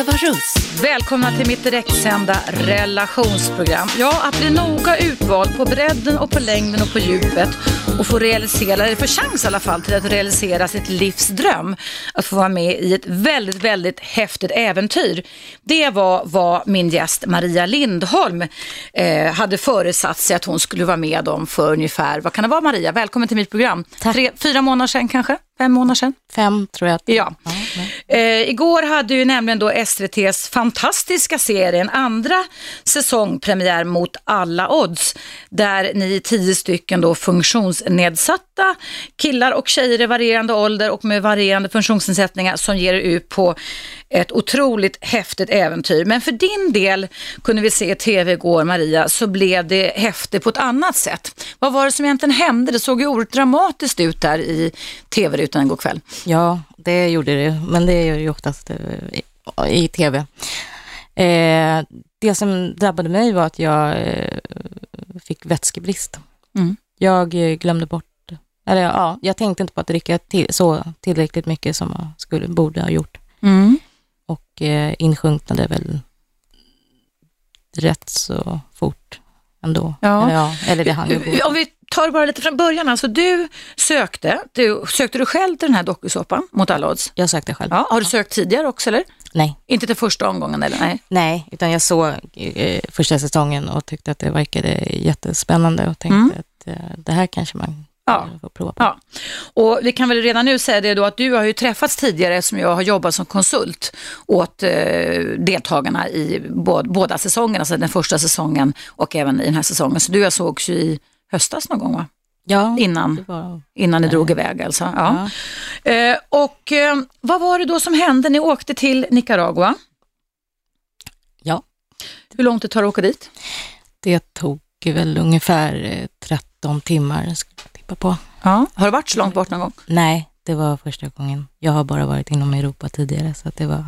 Eva Russ. Välkomna till mitt direktsända relationsprogram. Ja, att bli noga utvald på bredden och på längden och på djupet och få realisera, eller få chans i alla fall till att realisera sitt livs dröm. Att få vara med i ett väldigt, väldigt häftigt äventyr. Det var vad min gäst Maria Lindholm eh, hade föresatt sig att hon skulle vara med om för ungefär, vad kan det vara Maria? Välkommen till mitt program. Tack. Tre, fyra månader sedan kanske? Fem månader sedan? Fem tror jag. Att... Ja. Eh, igår hade ju nämligen då SVTs fantastiska serie en andra säsong premiär mot alla odds. Där ni tio stycken då funktionsnedsatta killar och tjejer i varierande ålder och med varierande funktionsnedsättningar som ger er ut på ett otroligt häftigt äventyr. Men för din del kunde vi se i tv igår Maria så blev det häftigt på ett annat sätt. Vad var det som egentligen hände? Det såg ju oerhört dramatiskt ut där i tv-rutan igår kväll. Ja, det gjorde det, men det gör ju oftast eh, i, i tv. Eh, det som drabbade mig var att jag eh, fick vätskebrist. Mm. Jag eh, glömde bort, eller ja, jag tänkte inte på att dricka till, så tillräckligt mycket som jag skulle, borde ha gjort. Mm. Och eh, insjunknade väl rätt så fort ändå. Ja. Eller, ja, eller det hann ju gå. Om vi tar det bara lite från början, alltså du sökte, du, sökte du själv till den här dokusåpan mot alla odds? Jag sökte själv. Ja, har du sökt tidigare också eller? Nej. Inte till första omgången eller? Nej. Nej, utan jag såg eh, första säsongen och tyckte att det verkade jättespännande och tänkte att eh, det här kanske man Ja. får prova på. Ja. Och vi kan väl redan nu säga det då att du har ju träffats tidigare som jag har jobbat som konsult åt eh, deltagarna i bå- båda säsongerna, alltså den första säsongen och även i den här säsongen. Så du jag sågs ju i höstas någon gång va? Ja, Innan. det var, Innan ni drog iväg alltså. Ja. ja. Eh, och eh, vad var det då som hände? Ni åkte till Nicaragua. ja, Hur långt det tar att åka dit? det tog väl ungefär eh, 13 timmar, jag tippa på. Ja. Har du varit så långt bort någon gång? Nej, det var första gången. Jag har bara varit inom Europa tidigare, så att det var,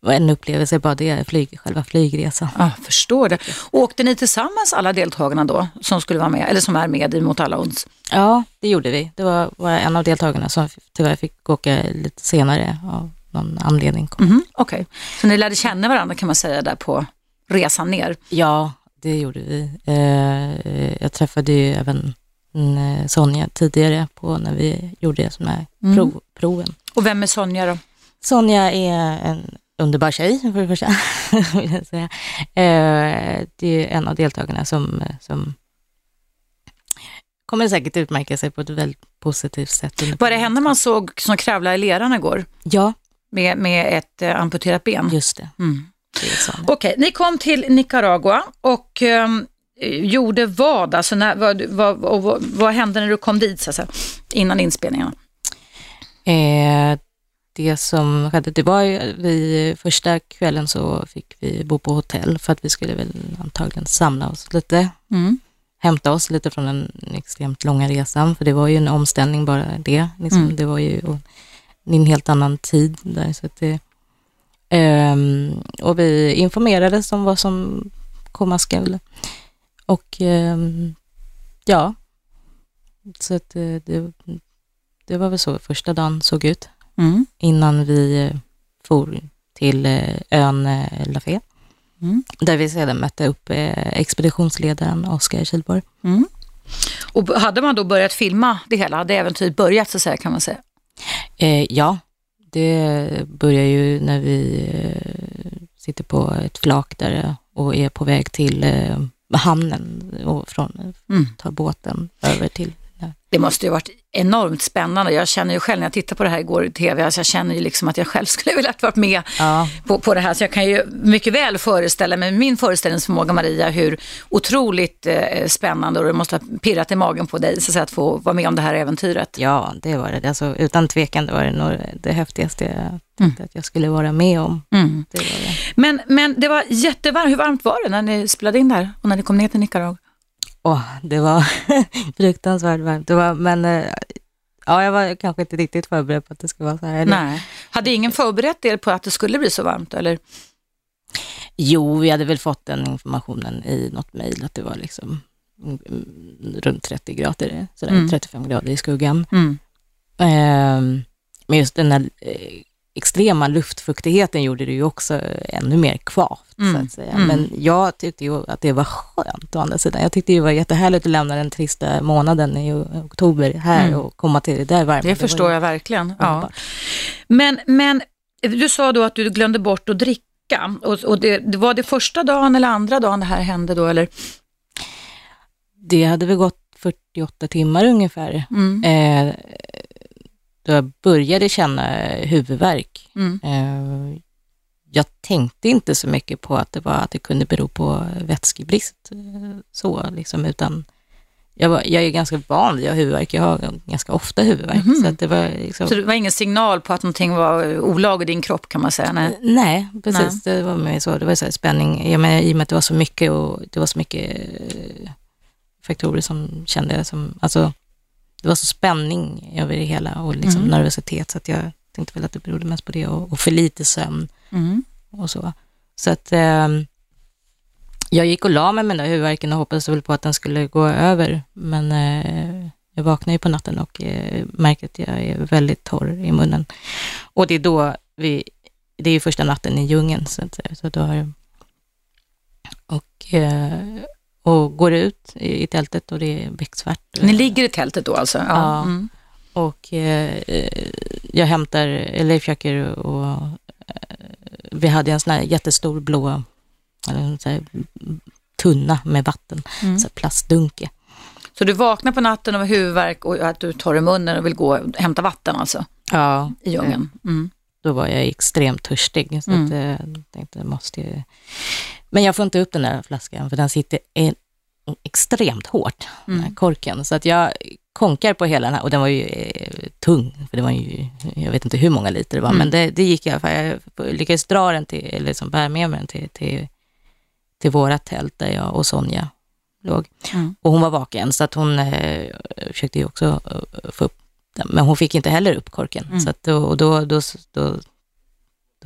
var en upplevelse, bara det, flyg, själva flygresan. Ja, förstår det. Åkte ni tillsammans alla deltagarna då som skulle vara med, eller som är med i Mot alla odds? Ja, det gjorde vi. Det var bara en av deltagarna som tyvärr fick åka lite senare av någon anledning. Mhm, Okej, så ni lärde känna varandra kan man säga där på resan ner. Ja, det gjorde vi. Eh, jag träffade ju även mm, Sonja tidigare på när vi gjorde såna här Mm. prov, proven. Och vem är Sonja då? Sonja är en underbar tjej för det första. vill jag säga. Eh, det är en av deltagarna som, som kommer säkert utmärka sig på ett väldigt positivt sätt. Var det henne man såg som kravlade i leran igår Ja, med, med ett eh, amputerat ben? just det. Mm. det. Okej, ni kom till Nicaragua och ehm, gjorde vad? Alltså när, vad, vad, vad, vad hände när du kom dit så säga, innan inspelningen? Eh, det som skedde, det var ju, vi, första kvällen så fick vi bo på hotell för att vi skulle väl antagligen samla oss lite, Mm. hämta oss lite från den extremt långa resan, för det var ju en omställning bara det. Liksom, Mm. Det var ju en helt annan tid där. Så att det, ehm, och vi informerades om vad som komma skall. Och ehm, ja, så att det, det, det var väl så första dagen såg ut Mm. innan vi eh, for till eh, ön eh, La Fe, Mm. där vi sedan mötte upp eh, expeditionsledaren Oskar Kihlborg. Mm. Och hade man då börjat filma det hela, hade äventyret börjat så att säga kan man säga? Eh, ja, det börjar ju när vi eh, sitter på ett flak där och är på väg till eh, hamnen och från, Mm. tar båten över till Det måste ju varit enormt spännande. Jag känner ju själv när jag tittade på det här igår i tv, alltså jag känner ju liksom att jag själv skulle vilja varit med Ja, på, på det här. Så jag kan ju mycket väl föreställa mig, min föreställningsförmåga Maria, hur otroligt eh, spännande och det måste ha pirrat i magen på dig så att, säga, att få vara med om det här äventyret. ja, det var det. Alltså, utan tvekan var det nog det häftigaste jag tänkte att jag skulle vara med om. Mm. Det det. Men, men det var jättevarmt. Hur varmt var det när ni spelade in där och när ni kom ner till Nicaragua? Åh, det var fruktansvärt varmt. Det var, men eh, ja, jag var kanske inte riktigt förberedd på att det skulle vara så här. Eller- Nej. Hade ingen förberett er på att det skulle bli så varmt? Eller? Jo, vi hade väl fått den informationen i något mejl att det var liksom mm, runt 30 grader, sådär, Mm. 35 grader i skuggan. Mm. Ehm, men just den här eh, extrema luftfuktigheten gjorde det ju också ännu mer kvavt. Mm. Så att säga. Mm. Men jag tyckte ju att det var skönt å andra sidan. Jag tyckte det var jättehärligt att lämna den trista månaden i oktober här Mm. och komma till det där varma. Det förstår jag verkligen. Ja. Men, men du sa då att du glömde bort att dricka. Och, och det, det var det första dagen eller andra dagen det här hände då? Eller? Det hade väl gått 48 timmar ungefär. Mm. Eh, då jag började känna huvudvärk. Mm. Eh, jag tänkte inte så mycket på att det, var, att det kunde bero på vätskebrist, eh, så liksom, utan jag, var, jag är ganska van vid att ha huvudvärk. Jag har ganska ofta huvudvärk. Mhm. Så det var liksom, Så det var ingen signal på att någonting var olag i din kropp kan man säga? Nej. Nej, precis. Det var mer så. Det var så här spänning. Jag menar, I och med att det var så mycket och det var så mycket eh, faktorer som kände som, alltså det var så spänning över det hela och liksom Mm. nervositet så att jag tänkte väl att det berodde mest på det och, och för lite sömn Mm. och så. Så att eh, jag gick och la mig med den där huvudvärken och hoppades väl på att den skulle gå över. Men eh, jag vaknade ju på natten och eh, märker att jag är väldigt torr i munnen. Och det är då vi, det är ju första natten i djungeln. Så, att, så då har, och, eh, och går ut i, i tältet och det är becksvart. Ni ligger i tältet då alltså? Ja. Mm. Och eh, jag hämtar, eller försöker och eh, vi hade en sån här jättestor blå eller sån här tunna med vatten, Mm. så plastdunke. Så du vaknar på natten och har huvudvärk och att du tar i munnen och vill gå och hämta vatten alltså Ja, i djungeln? Mm. då var jag extremt törstig. Så Mm. att, eh, jag tänkte, måste ju... Men jag får inte upp den där flaskan, för den sitter en, extremt hårt, den här Mm. korken. Så att jag konkar på hela den här, och den var ju eh, tung, för det var ju, jag vet inte hur många liter det var, Mm. men det, det gick i alla fall. Jag lyckades dra den till, eller liksom bära med mig den till, till, till våra tält där jag och Sonja låg. Mm. Och hon var vaken, så att hon eh, försökte ju också eh, få upp den, men hon fick inte heller upp korken. Mm. Så att och då, då, då, då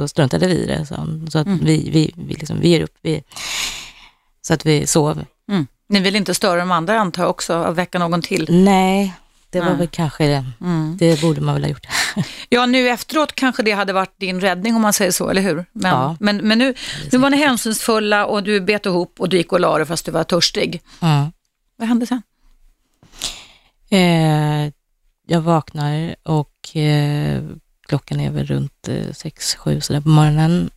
struntade vi i det. Så, så att Mm. vi, vi, vi, liksom, vi ger upp. Vi, så att vi sov. Mm. Ni vill inte störa de andra antar jag också, att väcka någon till? Nej, det var Nej. väl kanske det. Mm. Det borde man väl ha gjort. Ja, nu efteråt kanske det hade varit din räddning om man säger så, eller hur? Men, Ja. men, men nu, nu var ni hänsynsfulla och du bet ihop och du gick och la dig fast du var törstig. Mm. Vad hände sen? Eh, jag vaknar och eh, klockan är väl runt eh, sex, sju sådär på morgonen.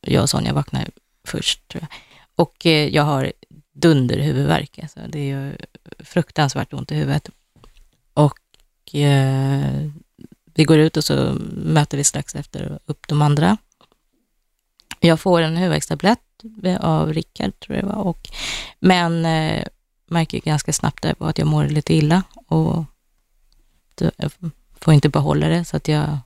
Jag och Sonja vaknar först tror jag. Och eh, jag har dunderhuvudvärk. Alltså. Det är ju fruktansvärt ont i huvudet. Och eh, vi går ut och så möter vi strax efter upp de andra. Jag får en huvudvärkstablett av Rickard, tror jag det var. Och, men eh, märker ganska snabbt där på att jag mår lite illa och får inte behålla det så att jag,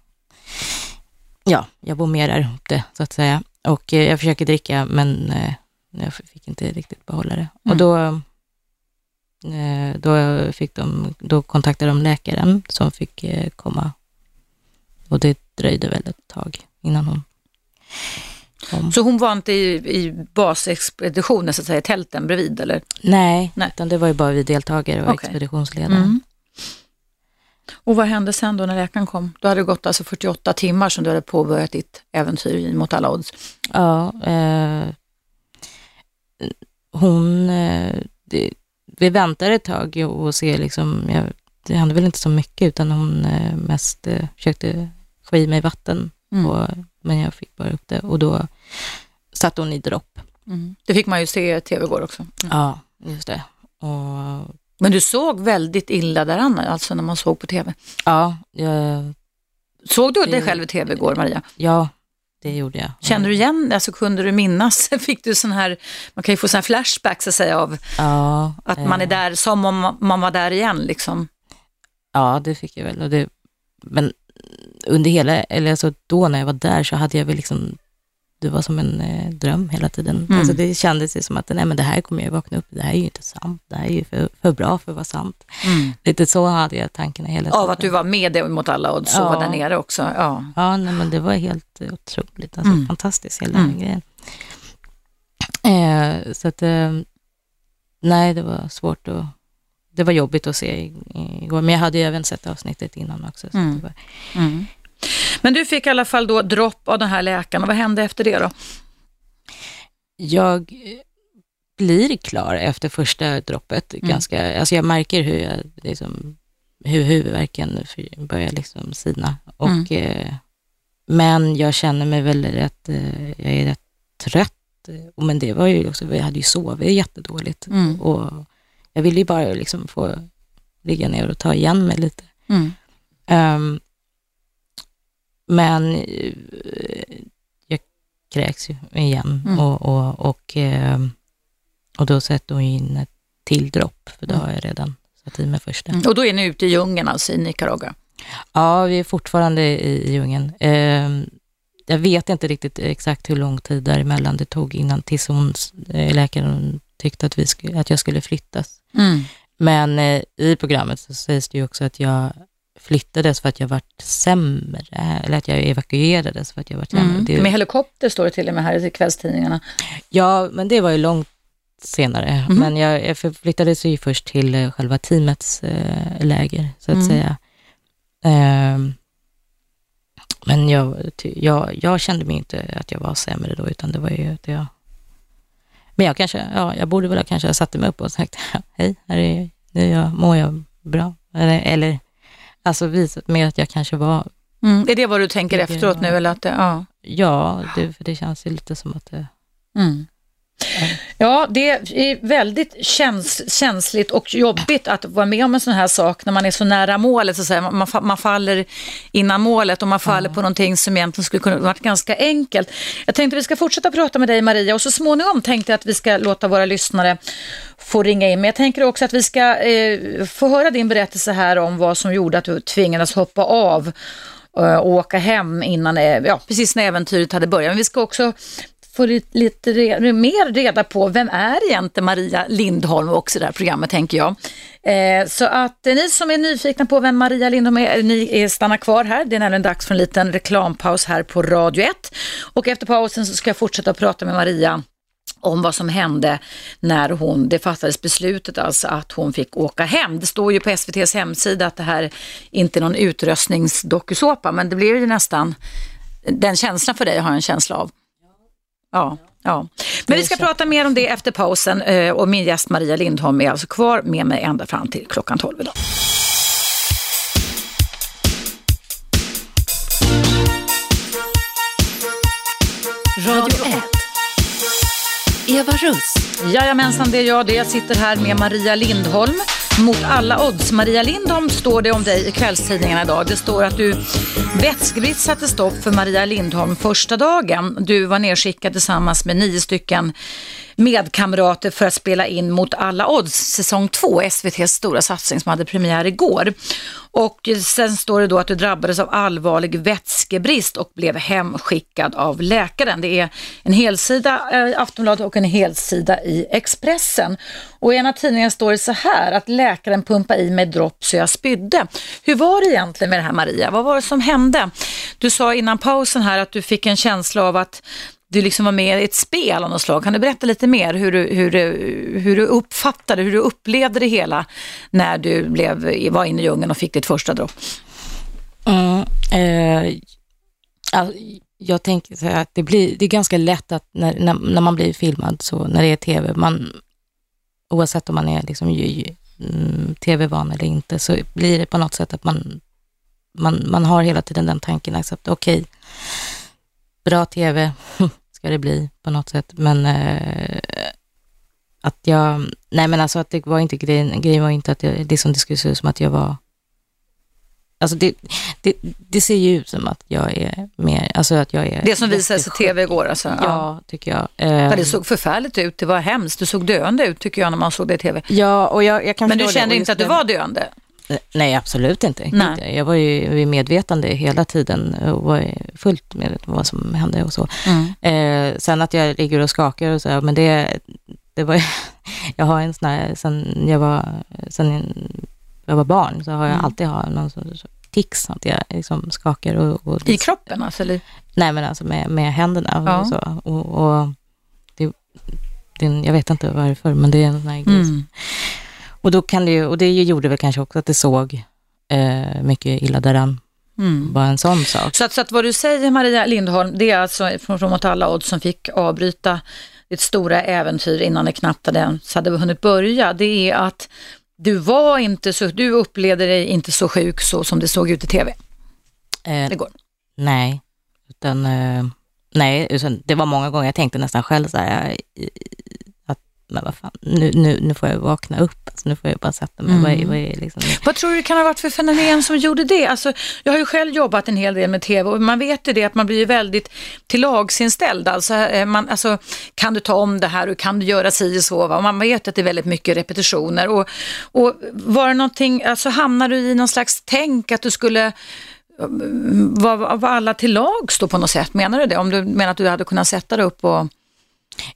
ja, jag bommerar upp det så att säga. Och eh, jag försöker dricka men eh, jag fick inte riktigt behålla det. Mm. Och då, eh, då, fick de, då kontaktade de läkaren som fick eh, komma och det dröjde väl ett tag innan hon kom. Så hon var inte i, i basexpeditionen, så att säga, i tälten bredvid eller? Nej, Nej. utan det var ju bara vi deltagare och Okej. expeditionsledaren. Mm. Och vad hände sen då när läkaren kom? Då hade det gått alltså 48 timmar som du hade påbörjat ditt äventyr mot alla odds. Ja, eh, hon, eh, det, vi väntade ett tag och se liksom, jag, det hände väl inte så mycket utan hon eh, mest eh, försökte få i mig vatten, Mm. och, men jag fick bara upp det och då satte hon i dropp. Mm. Det fick man ju se i tv igår också. Mm. Ja, just det. Och, Men du såg väldigt illa där Anna, alltså när man såg på tv. ja, jag, Såg du dig själv i tv igår Maria? ja, det gjorde jag. Kände du igen, alltså kunde du minnas, fick du sån här, man kan ju få sån här flashbacks så att säga av Ja, att man är eh, där som om man var där igen liksom. Ja, det fick jag väl. Det, men under hela, eller alltså då när jag var där så hade jag väl liksom, det var som en eh, dröm hela tiden. Mm. Alltså det kändes ju som att, nej men det här kommer jag vakna upp, det här är ju inte sant, det här är ju för, för bra för att vara sant. Lite så hade jag tankarna hela tiden. Av att du var med det mot alla odds och Ja. var där nere också. Ja. Ja, nej, men det var helt otroligt, alltså Mm. fantastiskt hela Mm. den grejen. Eh, så att, eh, nej det var svårt att, det var jobbigt att se igår, men jag hade ju även sett avsnittet innan också. Så Mm. det var, Mm. Men du fick i alla fall då dropp av den här läkaren vad hände efter det då? Jag blir klar efter första droppet. Mm. Ganska, alltså jag märker hur, jag, liksom, hur huvudvärken börjar liksom sina. Och, Mm. eh, men jag känner mig väl rätt, eh, jag är rätt trött. Men det var ju också, jag hade ju sovit jättedåligt. Mm. Och jag ville ju bara liksom få ligga ner och ta igen mig lite. Mm. Men eh, jag kräks ju igen Mm. och, och, och, ehm, och då sätter hon in ett till dropp, för då Mm. har jag redan satt i mig första. Och då är ni ute i djungeln alltså i Nicaragua? Ja, vi är fortfarande i, i djungeln. Ehm, jag vet inte riktigt exakt hur lång tid däremellan det tog innan tills hon, eh, läkaren tyckte att, vi skulle, att jag skulle flyttas. Mm. Men eh, i programmet så sägs det ju också att jag flyttades för att jag vart sämre, eller att jag evakuerades för att jag vart sämre. Mm. Det, Med helikopter står det till och med här i kvällstidningarna. ja, men det var ju långt senare. Mhm. Men jag, jag förflyttades ju först till eh, själva teamets eh, läger, så att Mm. säga. Ehm, men jag, jag, jag kände mig inte att jag var sämre då, utan det var ju att jag... Men jag kanske, ja, jag borde väl ha kanske satt mig upp och sagt, hej, här är, nu är jag, mår jag bra? Eller, eller alltså visat mer att jag kanske var, Mm. Är det vad du tänker efteråt nu? Eller att det, ja. ja, det, för det känns ju lite som att det... Mm. Ja, det är väldigt käns känsligt och jobbigt att vara med om en sån här sak när man är så nära målet. Så att säga. Man, man faller innan målet och man faller på någonting som egentligen skulle kunna varit ganska enkelt. Jag tänkte att vi ska fortsätta prata med dig Maria och så småningom tänkte jag att vi ska låta våra lyssnare få ringa in. Men jag tänker också att vi ska eh, få höra din berättelse här om vad som gjorde att du tvingades hoppa av eh, och åka hem innan, eh, ja, precis när äventyret hade börjat. Men vi ska också få lite, lite re, mer reda på vem är egentligen Maria Lindholm också i det här programmet tänker jag. Eh, så att eh, ni som är nyfikna på vem Maria Lindholm är, ni eh, är, stannar kvar här. Det är nämligen dags för en liten reklampaus här på Radio 1. Och efter pausen så ska jag fortsätta att prata med Maria om vad som hände när hon, det fattades beslutet alltså att hon fick åka hem. Det står ju på SVTs hemsida att det här inte är någon utröstningsdokusåpa, men det blir ju nästan den känslan för dig har jag en känsla av. Ja, ja. Men vi ska prata mer om det efter pausen eh, och min gäst Maria Lindholm är alltså kvar med mig ända fram till klockan 12 idag. Radio 1. Eva Russ. Jajamensan, det är jag det. Jag sitter här med Maria Lindholm. Mot alla odds. Maria Lindholm står det om dig i kvällstidningarna idag. Det står att du vätskebrist satte stopp för Maria Lindholm första dagen. Du var nedskickad tillsammans med nio stycken medkamrater för att spela in Mot alla odds säsong 2, SVTs stora satsning som hade premiär igår. Och sen står det då att du drabbades av allvarlig vätskebrist och blev hemskickad av läkaren. Det är en helsida i Aftonbladet och en helsida i Expressen. Och i ena tidningen står det så här att läkaren pumpade i mig dropp så jag spydde. Hur var det egentligen med det här Maria? Vad var det som hände? Du sa innan pausen här att du fick en känsla av att du liksom var med i ett spel av något slag. Kan du berätta lite mer hur du, hur, du- hur du uppfattade, hur du upplevde det hela när du blev, var inne i djungeln och fick ditt första dropp? Mm, eh, alltså, jag tänker så här att det, blir, det är ganska lätt att när, när, när man blir filmad, så när det är tv, man, oavsett om man är liksom, mm, tv-van eller inte, så blir det på något sätt att man, man, man har hela tiden den tanken, att okej, bra tv ska det bli på något sätt, men eh, att jag, nej men alltså att det var inte grejen, grejen var inte att jag, det som det skulle se ut som att jag var Alltså det, det, det ser ju ut som att jag är mer, alltså att jag är... Det som visades i tv igår alltså? Ja, tycker jag. Ja, Eh, det såg förfärligt ut, det var hemskt. Du såg döende ut tycker jag när man såg det i tv. Ja, och jag, jag kan Men du det. kände Och inte att du det- var döende? Nej, absolut inte. Nej. Jag var ju vid medvetande hela tiden och var fullt med vad som hände och så. Eh, sen att jag ligger och skakar och så, men det, det var jag har en sån här, sen jag var, sen jag var barn så har jag Mm. alltid har någon sån tics, att jag liksom skakar och, och I kroppen alltså? Eller? Nej, men alltså med, med händerna Ja. och så. Och, och det, det, jag vet inte varför, men det är en sån här grej. Mm. Och då kan det ju, och det gjorde väl kanske också att det såg eh, mycket illa däran. Mm. Bara en sån sak. Så att, så att vad du säger Maria Lindholm, det är alltså från, från mot alla odds som fick avbryta ditt stora äventyr innan det knappt hade ens hade hunnit börja. Det är att du var inte så, du upplevde dig inte så sjuk så som det såg ut i tv Eh, igår. nej, utan, eh, nej, utan det var många gånger jag tänkte nästan själv så här, att men vad fan, nu, nu, nu får jag vakna upp, alltså, nu får jag bara sätta mig. Mm. Vad är, vad är liksom, Vad tror du det kan ha varit för fenomen som gjorde det? Alltså, jag har ju själv jobbat en hel del med tv och man vet ju det att man blir väldigt till lagsinställd. Alltså, eh, man, alltså, kan du ta om det här och kan du göra si och så? Va? Och man vet att det är väldigt mycket repetitioner. Och, och var det någonting, alltså hamnar du i någon slags tänk att du skulle mm, vara var alla till lags då på något sätt? Menar du det? Om du menar att du hade kunnat sätta dig upp och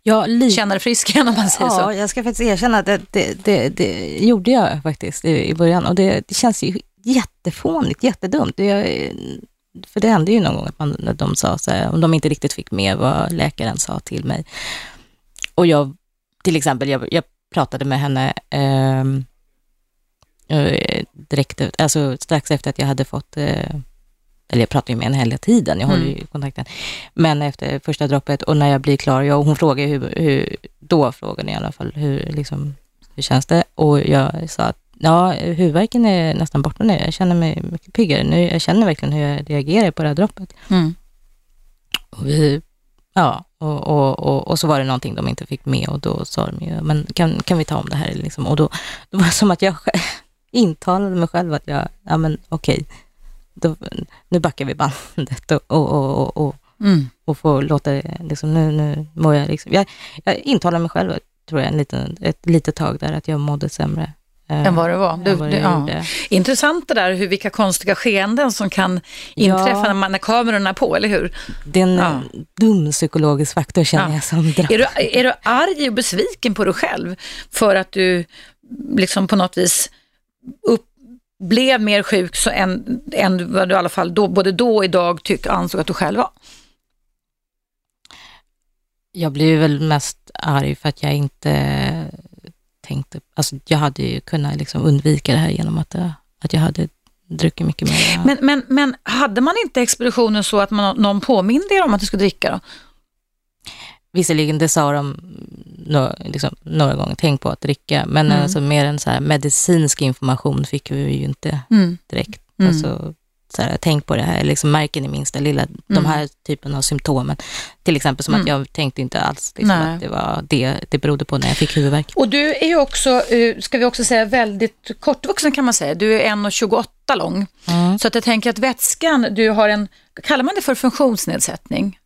ja, lite. känna dig frisk igen om man säger Ja, så? jag ska faktiskt erkänna att det, det, det, det gjorde jag faktiskt i, i början och det, det känns ju jättefånigt, jättedumt. Jag, för det hände ju någon gång att man, när de sa så här, om de inte riktigt fick med vad läkaren sa till mig. Och jag, till exempel, jag, jag pratade med henne ehm, eh, direkt, alltså strax efter att jag hade fått eh, eller jag pratar ju med henne hela tiden, jag håller Mm. ju kontakten. Men efter första droppet och när jag blir klar, jag, hon frågar hur, hur, då frågade i alla fall, hur, liksom, hur känns det? Och jag sa att ja, huvudvärken är nästan borta nu, jag känner mig mycket piggare nu, jag känner verkligen hur jag reagerar på det här droppet. Mm. Och vi, ja, och, och, och, och så var det någonting de inte fick med och då sa de ju, men kan, kan vi ta om det här? Liksom. Och då, då var det som att jag intalade mig själv att jag, ja men okej, då, nu backar vi bandet och, och, och, och, och, Mm. och får låta det, liksom, nu, nu mår jag liksom, jag, jag intalar mig själv, tror jag, en liten, ett litet tag där att jag mådde sämre. eh, Än vad det var. Du, vad ja. Intressant det där, hur, vilka konstiga skeenden som kan inträffa Ja. när, man, när kamerorna är på, eller hur? Det är en Ja. dum psykologisk faktor känner Ja. jag som drar. Är du, är du arg och besviken på dig själv för att du liksom på något vis upp, blev mer sjuk så än, än vad du i alla fall då, både då och idag tyck, ansåg att du själv var? Jag blev väl mest arg för att jag inte tänkte, alltså jag hade ju kunnat liksom undvika det här genom att, att jag hade druckit mycket mer. Men, men, men hade man inte expeditionen så att man, någon påminde er om att du skulle dricka då? Visserligen, det sa de några, liksom, några gånger, tänk på att dricka, men Mm. alltså mer en så här medicinsk information fick vi ju inte Mm. direkt. Mm. Alltså, så här, tänk på det här, liksom märker ni minsta lilla, de Mm. här typen av symptomen. Till exempel som Mm. att jag tänkte inte alls liksom, att det var det det berodde på när jag fick huvudvärk. Och du är ju också, eh, ska vi också säga, väldigt kortvuxen kan man säga. Du är 1,28 lång. Mm. Så att jag tänker att vätskan, du har en, kallar man det för funktionsnedsättning?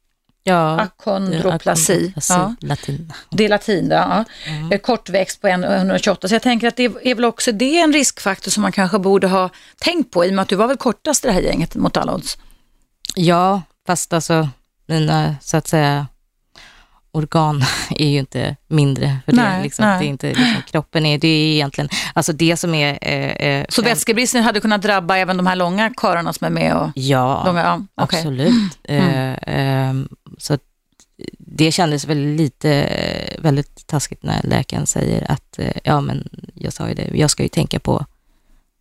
Ja, Akondroplasi. Ja. latin. Det är latin, ja. Mm. Eh, Kortväxt på 1,28. Så jag tänker att det är väl också det en riskfaktor som man kanske borde ha tänkt på i och med att du var väl kortast i det här gänget mot alla odds. Ja, fast alltså mina så att säga organ är ju inte mindre för det. Nej, liksom, nej. det är inte, liksom, kroppen är, det är egentligen, alltså det som är... Eh, eh, Så vätskebristen hade kunnat drabba även de här långa karlarna som är med? Och, Ja, långa, ja, okej. absolut. Mm. Eh, ehm, så det kändes väl lite eh, väldigt taskigt när läkaren säger att, eh, ja men jag sa ju det, jag ska ju tänka på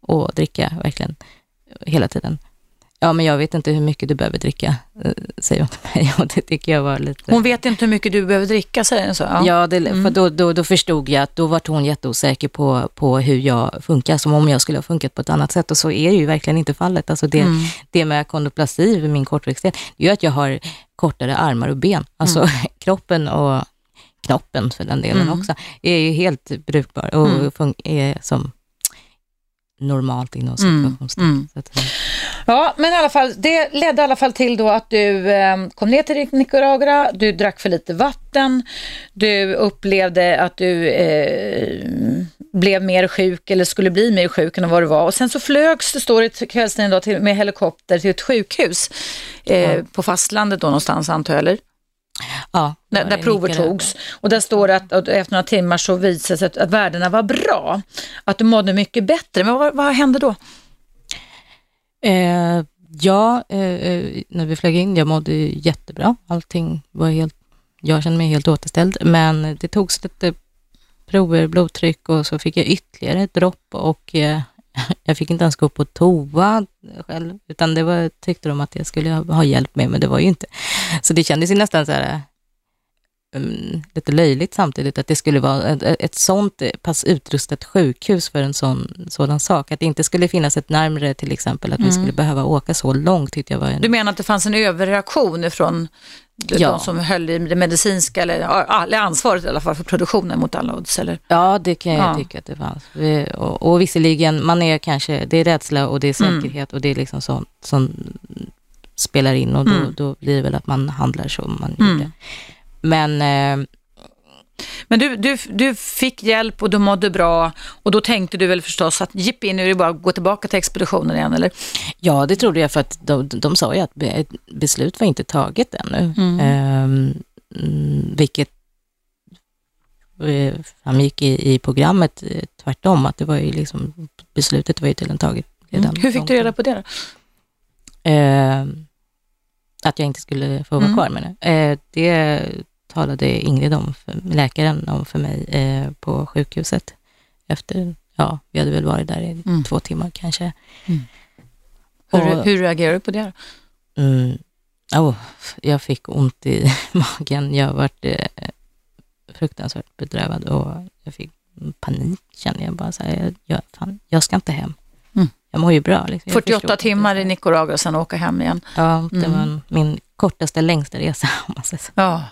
att dricka verkligen hela tiden. Ja, men jag vet inte hur mycket du behöver dricka, eh, säger hon till mig. Och det tycker jag var lite... Hon vet inte hur mycket du behöver dricka, säger den så? Ja. Ja, det, Mm. för då, då, då förstod jag att då var hon jätteosäker på, på hur jag funkar, som om jag skulle ha funkat på ett annat sätt. Och så är det ju verkligen inte fallet. Alltså det, Mm. det med akondoplasi, vid min kortväxthet, det gör att jag har kortare armar och ben. Alltså Mm. kroppen och knoppen för den delen Mm. också, är ju helt brukbar och Mm. är som normalt inom Mm. situationstecken. Mm. Ja, men i alla fall, det ledde i alla fall till då att du eh, kom ner till Nicaragua, du drack för lite vatten, du upplevde att du eh, blev mer sjuk eller skulle bli mer sjuk än vad du var. Och sen så flögs, det står i kvällstidningen då, med helikopter till ett sjukhus eh, Ja. på fastlandet då någonstans antar jag, eller? ja, Där, där prover togs. Och där står det att, att efter några timmar så visade sig att, att värdena var bra. Att du mådde mycket bättre. Men vad, vad hände då? Eh, ja, eh, eh, när vi flög in, jag mådde jättebra. Allting var helt, jag kände mig helt återställd. Men det togs lite prover, blodtryck och så fick jag ytterligare ett dropp och eh, jag fick inte ens gå på toa själv, utan det var, tyckte de att jag skulle ha hjälp med, men det var ju inte. Så det kändes ju nästan så här, um, lite löjligt samtidigt, att det skulle vara ett, ett sånt pass utrustat sjukhus för en sån, sådan sak. Att det inte skulle finnas ett närmre till exempel, att vi skulle behöva åka så långt tyckte jag var en... Du menar att det fanns en överreaktion från de Ja. som höll i det medicinska, eller, eller ansvaret i alla fall för produktionen mot alla odds? Eller? Ja, det kan jag Ja. tycka att det fanns. Vi- Och, och visserligen, man är kanske, det är rädsla och det är Mm. säkerhet och det är liksom sånt som spelar in och då, Mm. då blir det väl att man handlar som man Mm. gjorde. Men eh, Men du, du, du fick hjälp och du mådde bra och då tänkte du väl förstås att jippi, nu är det bara att gå tillbaka till expeditionen igen, eller? ja, det trodde jag för att de, de sa ju att ett beslut var inte taget ännu. Mm. Ehm, mm, vilket eh, framgick i, i programmet eh, tvärtom, att det var ju liksom, beslutet var ju tydligen taget redan. Mm. Hur fick du reda på det då? Eh, att jag inte skulle få vara Mm. kvar med det. Eh, det talade Ingrid om, för, läkaren om för mig eh, på sjukhuset. Efter, ja, vi hade väl varit där i Mm. två timmar kanske. Hur, Och- hur reagerar du på det? Mm, oh, jag fick ont i magen. Jag varit eh, fruktansvärt bedrövad och jag fick panik kände jag bara så här, jag, jag, fan, jag ska inte hem. Mm. Jag mår ju bra. Liksom. Jag 48 förstår inte. timmar i Nicaragua och sen åka hem igen. Ja, det Mm. var min kortaste, längsta resa om man säger så. Ja.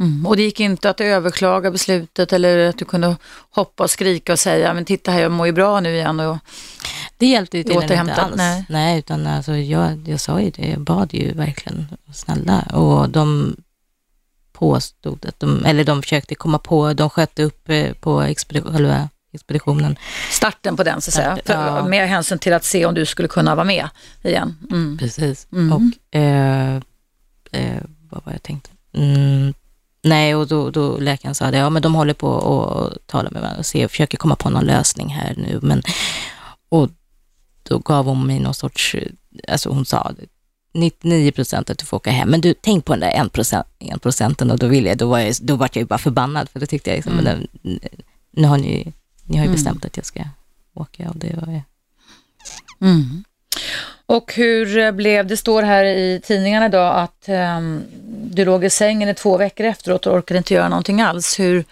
Mm. Och det gick inte att överklaga beslutet eller att du kunde hoppa och skrika och säga, men titta här, jag mår ju bra nu igen. Och, Det hjälpte ju tydligen inte alls. nej. Nej, utan alltså jag, jag sa ju det, jag bad ju verkligen snälla och de påstod att de, eller de försökte komma på, de sköt upp eh, på expedition, expeditionen. starten på den så att säga, Starten, för, ja. med hänsyn till att se om du skulle kunna vara med igen. Mm. Precis. Mm. Och eh, eh, vad var jag tänkte? Mm, nej, och då, då läkaren sa det, ja men de håller på och tala med varandra och se, försöker komma på någon lösning här nu. Men, och då gav hon mig någon sorts, alltså hon sa 99 procent att du får åka hem, men du tänk på den där en, procent, en procenten och då ville jag, då var jag, då var jag ju bara förbannad för då tyckte jag liksom, Mm. men den, nu har ni, ni har ju Mm. bestämt att jag ska åka och det var ju, Mm. Och hur eh, blev det, står här i tidningarna idag att ehm, du låg i sängen i två veckor efteråt och orkade inte göra någonting alls. Hur,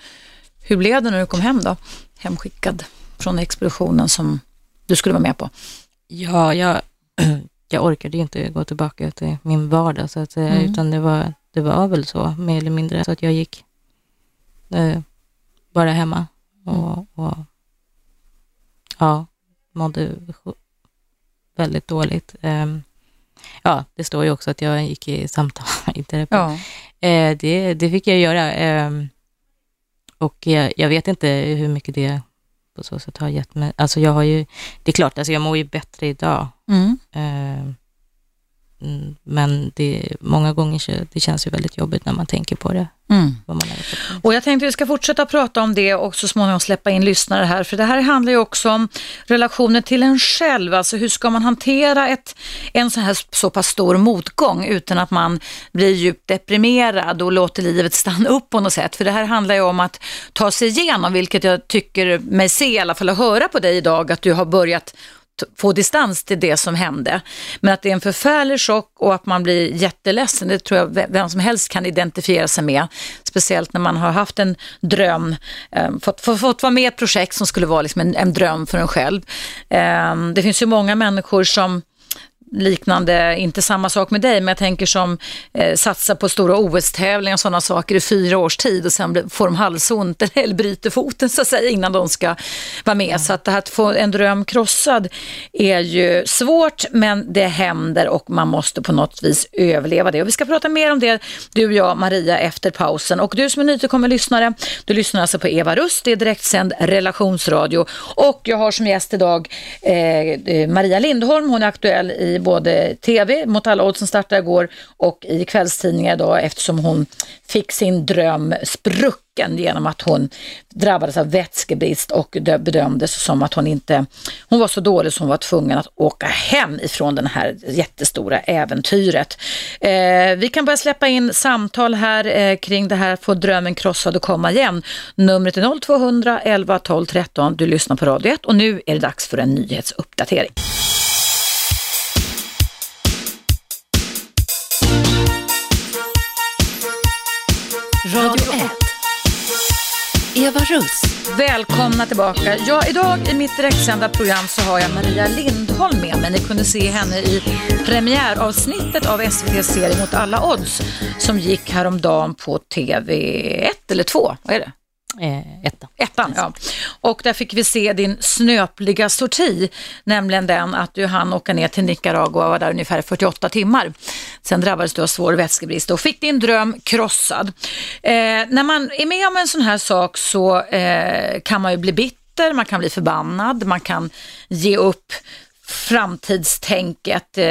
hur blev det när du kom hem då? Hemskickad från expeditionen som du skulle vara med på. Ja, jag, jag orkade ju inte gå tillbaka till min vardag så att säga, Mm. utan det var, det var väl så, mer eller mindre, så att jag gick eh, bara hemma och, och ja, mådde väldigt dåligt. Ehm, ja, det står ju också att jag gick i samtal i terapi. Ja. Eh, det, det fick jag göra. ehm, och jag, jag vet inte hur mycket det på så sätt har gett mig. Alltså jag har ju, det är klart, alltså jag mår ju bättre idag. Mm. Mm, men det, många gånger det känns ju väldigt jobbigt när man tänker på det. Mm. Och jag tänkte vi ska fortsätta prata om det och så småningom släppa in lyssnare här, för det här handlar ju också om relationen till en själv, alltså hur ska man hantera ett, en sån här så pass stor motgång utan att man blir djupt deprimerad och låter livet stanna upp på något sätt, för det här handlar ju om att ta sig igenom, vilket jag tycker mig se i alla fall och höra på dig idag, att du har börjat få distans till det som hände. Men att det är en förfärlig chock och att man blir jätteledsen, det tror jag vem som helst kan identifiera sig med. Speciellt när man har haft en dröm, ehm, fått, fått, fått vara med i ett projekt som skulle vara liksom en, en dröm för en själv. Ehm, det finns ju många människor som liknande, inte samma sak med dig, men jag tänker som eh, satsar på stora OS-tävlingar och sådana saker i fyra års tid och sen får de halsont eller bryter foten så att säga innan de ska vara med. Så att att få en dröm krossad är ju svårt, men det händer och man måste på något vis överleva det. Och vi ska prata mer om det, du och jag, Maria, efter pausen. Och du som är nytillkommen lyssnare, du lyssnar alltså på Eva Rust, det är direktsänd relationsradio. Och jag har som gäst idag eh, eh, Maria Lindholm, hon är aktuell i både TV, Mot alla odds som startade igår, och i kvällstidningar idag eftersom hon fick sin dröm sprucken genom att hon drabbades av vätskebrist och bedömdes som att hon inte, hon var så dålig så hon var tvungen att åka hem ifrån den här jättestora äventyret. Eh, vi kan börja släppa in samtal här eh, kring det här, få drömmen krossad och komma igen. Numret är 0200 11 12 13. Du lyssnar på Radio 1 och nu är det dags för en nyhetsuppdatering. Eva Russ. Välkomna tillbaka. Ja, idag i mitt direktsända program så har jag Maria Lindholm med mig. Ni kunde se henne i premiäravsnittet av SVTs serie Mot alla odds som gick häromdagen på TV1 eller 2, vad är det? Eh, etta. Ettan, ja. Och där fick vi se din snöpliga sorti, nämligen den att du hann åka ner till Nicaragua och var där ungefär 48 timmar. Sen drabbades du av svår vätskebrist och fick din dröm krossad. Eh, när man är med om en sån här sak så eh, kan man ju bli bitter, man kan bli förbannad, man kan ge upp framtidstänket. Eh,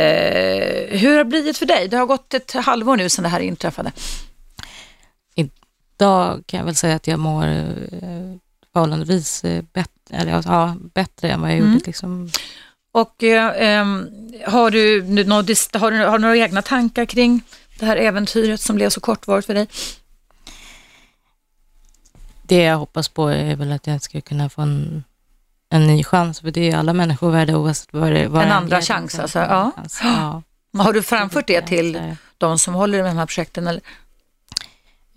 hur har det blivit för dig? Det har gått ett halvår nu sedan det här inträffade. Idag kan jag väl säga att jag mår eh, förhållandevis eh, bättre, eller, ja, bättre än vad jag Mm. gjorde. Liksom. Och eh, ehm, har, du, nu nå- dis- har, du, har du några egna tankar kring det här äventyret som blev så kortvarigt för dig? Det jag hoppas på är väl att jag ska kunna få en, en ny chans, för det är alla människor värda oavsett vad det vad En andra är. chans, alltså, ja. Alltså, ja. Har du framfört det till de som håller i de här projekten? Eller?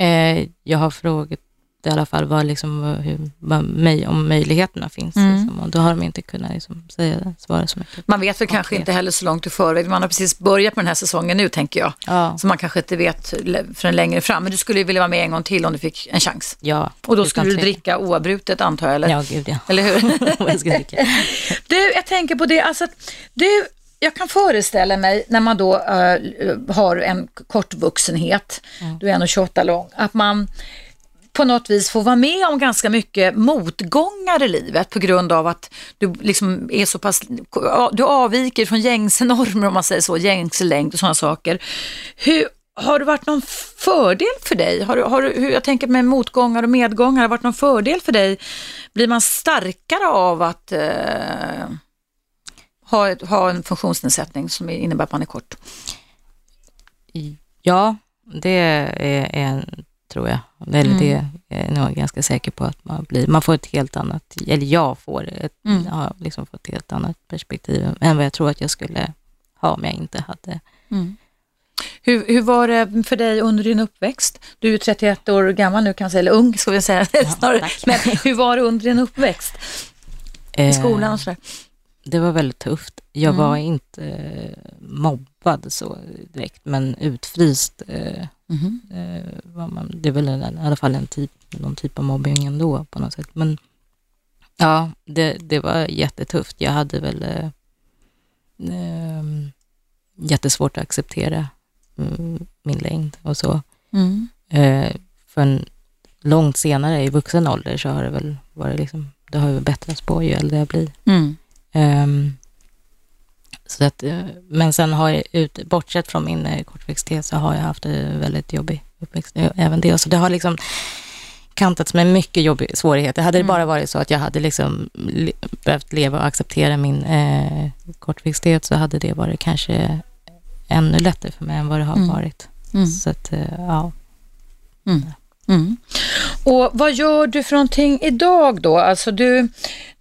Eh, jag har frågat i alla fall vad, liksom, vad- hur, vad mig, om möjligheterna finns. Mm. Liksom, och då har de inte kunnat liksom, säga, svara så mycket. Man vet väl kanske Konkret. inte heller så långt i förväg. Man har precis börjat med den här säsongen nu tänker jag. Ja, Så man kanske inte vet förrän längre fram. Men du skulle ju vilja vara med en gång till om du fick en chans. ja. Och då skulle du dricka oavbrutet antar jag, eller? Ja, gud ja. Eller hur? Jag ska dricka. Du, jag tänker på det, alltså, du, jag kan föreställa mig när man då eh, har en kortvuxenhet, du är 1,28 lång, att man på något vis får vara med om ganska mycket motgångar i livet på grund av att du liksom är så pass, du avviker från gängse normer om man säger så, gängse längd och sådana saker. Hur, har det varit någon fördel för dig? Har, du- har, hur, jag tänker med motgångar och medgångar, har det varit någon fördel för dig? Blir man starkare av att eh, ha, ha en funktionsnedsättning som innebär att man är kort? Ja, det är, är tror jag. Eller Mm. det är jag nog ganska säker på att man blir. Man får ett helt annat, eller jag får ett, Mm. har liksom fått ett helt annat perspektiv än vad jag tror att jag skulle ha om jag inte hade. Hur, hur var det för dig under din uppväxt? Du är ju 31 år gammal nu kan man säga, eller ung ska vi säga snarare. tack. Men hur var det under din uppväxt i Eh, skolan och sådär? Det var väldigt tufft. Jag Mm. var inte eh, mobbad så direkt, men utfryst. Eh, Mhm. eh, var man, det är väl en, i alla fall en typ, någon typ av mobbing ändå på något sätt. Men ja, det, det var jättetufft. Jag hade väl eh, eh, jättesvårt att acceptera mm, min längd och så. Mm. Eh, för en, långt senare i vuxen ålder så har det väl varit liksom, det har ju bättrats på ju äldre jag blir. Mm. Ehm, så att, eh, men sen har jag, ut, bortsett från min eh, kortväxthet, så har jag haft en väldigt jobbig uppväxt. eh, Även det. Så det har liksom kantats med mycket jobbiga svårigheter. Hade det Mm. bara varit så att jag hade liksom le, behövt leva och acceptera min eh, kortväxthet så hade det varit kanske ännu lättare för mig än vad det har Mm. varit. Mm. Så att, eh, ja. Mm. Och vad gör du för någonting idag då? Alltså du,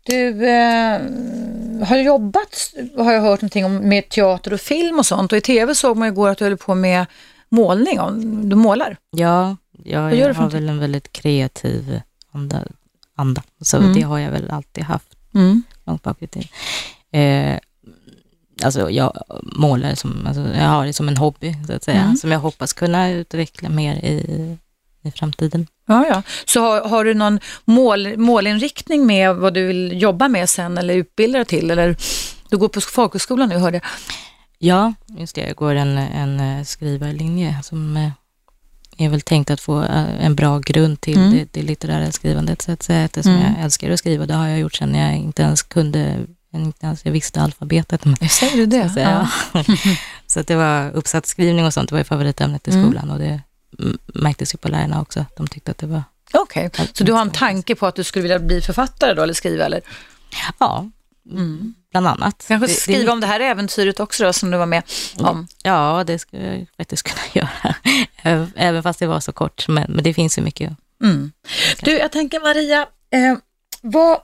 du eh, har jobbat, har jag hört någonting om, med teater och film och sånt och i tv såg man igår att du höll på med målning, om du målar. Ja, jag, du jag för har väl en väldigt kreativ anda. anda. Så Mm. det har jag väl alltid haft Mm. långt bak i tiden. Eh, alltså jag målar som, alltså jag har det som en hobby så att säga, Mm. som jag hoppas kunna utveckla mer i, i framtiden. Ja, ja. Så har, har du någon mål, målinriktning med vad du vill jobba med sen eller utbilda dig till? Eller du går på folkhögskolan nu hörde jag. Ja, just det, jag går en, en eh, skrivarlinje som eh, är väl tänkt att få eh, en bra grund till Mm. det, det litterära skrivandet så att säga. Eftersom Mm. jag älskar att skriva, det har jag gjort sedan jag inte ens kunde inte ens jag visste alfabetet. Men, Säger du det? så, ja. så att det var uppsatsskrivning och sånt, det var ju favoritämnet i Mm. skolan och det märktes ju på lärarna också, att de tyckte att det var, Okej, så du har en tanke på att du skulle vilja bli författare då, eller skriva? Eller? ja, Mm. bland annat. Kanske Det- det skriva om det här äventyret också då, som du var med om? Ja, det skulle jag faktiskt kunna göra. Även- fast det var så kort. Men, men det finns ju mycket. Mm. Du, jag tänker Maria, eh, vad,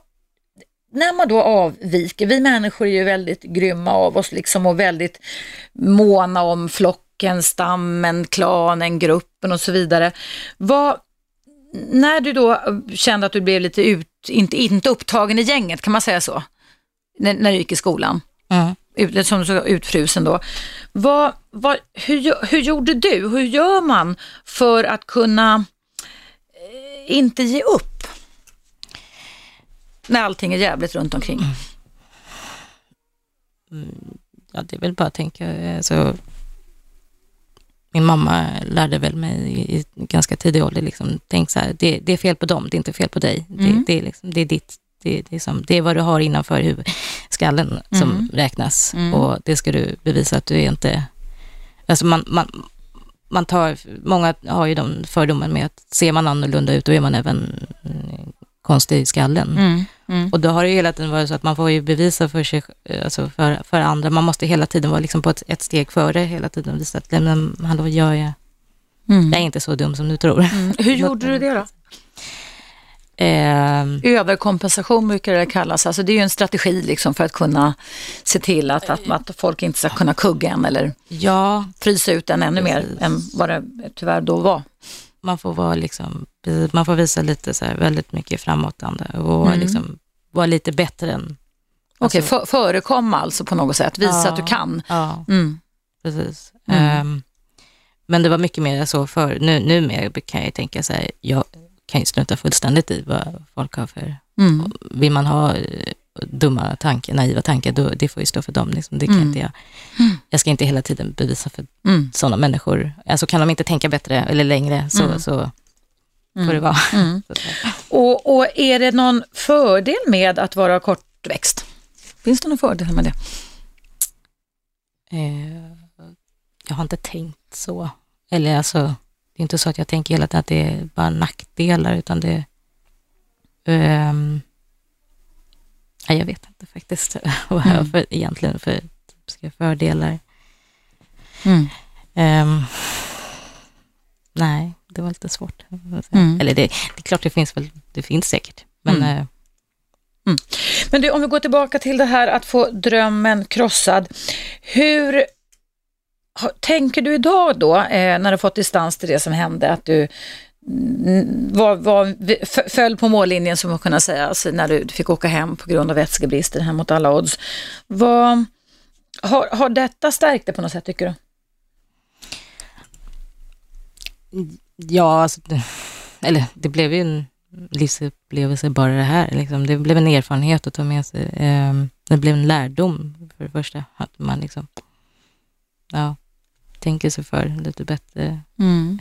när man då avviker, vi människor är ju väldigt grymma av oss liksom och väldigt måna om flocken, stammen, klanen, gruppen och så vidare. Vad, när du då kände att du blev lite ut, inte, inte upptagen i gänget, kan man säga så? När, när du gick i skolan? Mm. ut, som så utfrusen då. Vad, vad, hur, hur gjorde du? Hur gör man för att kunna eh, inte ge upp? När allting är jävligt runt omkring. Ja, det är väl bara att tänka. Alltså, min mamma lärde väl mig i, i ganska tidig ålder, liksom, tänk så här, det, det är fel på dem, det är inte fel på dig. Mm. Det, det, är liksom, det är ditt, det, det, är som, det är vad du har innanför huvud, skallen som Mm. räknas. Mm. Och det ska du bevisa att du är inte... Alltså man, man, man tar, många har ju de fördomen med att ser man annorlunda ut, då är man även mm, konstig i skallen. Mm. Och då har det ju hela tiden varit så att man får ju bevisa för sig, alltså för, för andra. Man måste hela tiden vara liksom på ett, ett steg före hela tiden och visa att, "Nej, men hallå, jag är, Mm. jag är inte så dum som du tror. Mm. Hur gjorde du det då? Ehm, Överkompensation brukar det kallas. Alltså det är ju en strategi liksom för att kunna se till att, att, att folk inte ska kunna kugga en eller ja, frysa ut en ännu mer Precis. än vad det tyvärr då var. Man får vara liksom, man får visa lite så här väldigt mycket framåtanda och Mm. liksom vara lite bättre än... Okej, alltså, för, förekomma alltså på något sätt, visa Ja. att du kan. Ja, Mm. precis. Ehm, men det var mycket mer så för nu, nu mer kan jag tänka så här, jag kan ju strunta fullständigt i vad folk har för Mm. vill man ha dumma tankar, naiva tankar, då, det får ju stå för dem. Liksom. Det kan Mm. inte jag. Mm. Jag ska inte hela tiden bevisa för Mm. sådana människor. Alltså kan de inte tänka bättre eller längre så, Mm. så får det vara. Mm. Och, och är det någon fördel med att vara kortväxt? Finns det någon fördel med det? Eh, jag har inte tänkt så. Eller alltså, det är inte så att jag tänker hela tiden att det är bara nackdelar, utan det... nej, jag vet inte faktiskt vad jag Mm. för, egentligen för typiska fördelar. Mm. Ehm, nej, det var lite svårt. Mm. Eller det, det är klart det finns väl, det finns säkert. Men Mm. eh, Men du, om vi går tillbaka till det här att få drömmen krossad. Hur tänker du idag då, eh, när du fått distans till det som hände, att du mm, var, var, föll på mållinjen som man kunna säga, alltså när du fick åka hem på grund av vätskebristen hem mot alla odds. Vad, har, har detta stärkt dig på något sätt tycker du? ja, alltså, det, eller det blev ju en livsupplevelse bara det här. Liksom. Det blev en erfarenhet att ta med sig. Ehm, det blev en lärdom för det första. Att man liksom, ja, tänker sig för lite bättre. Ehm,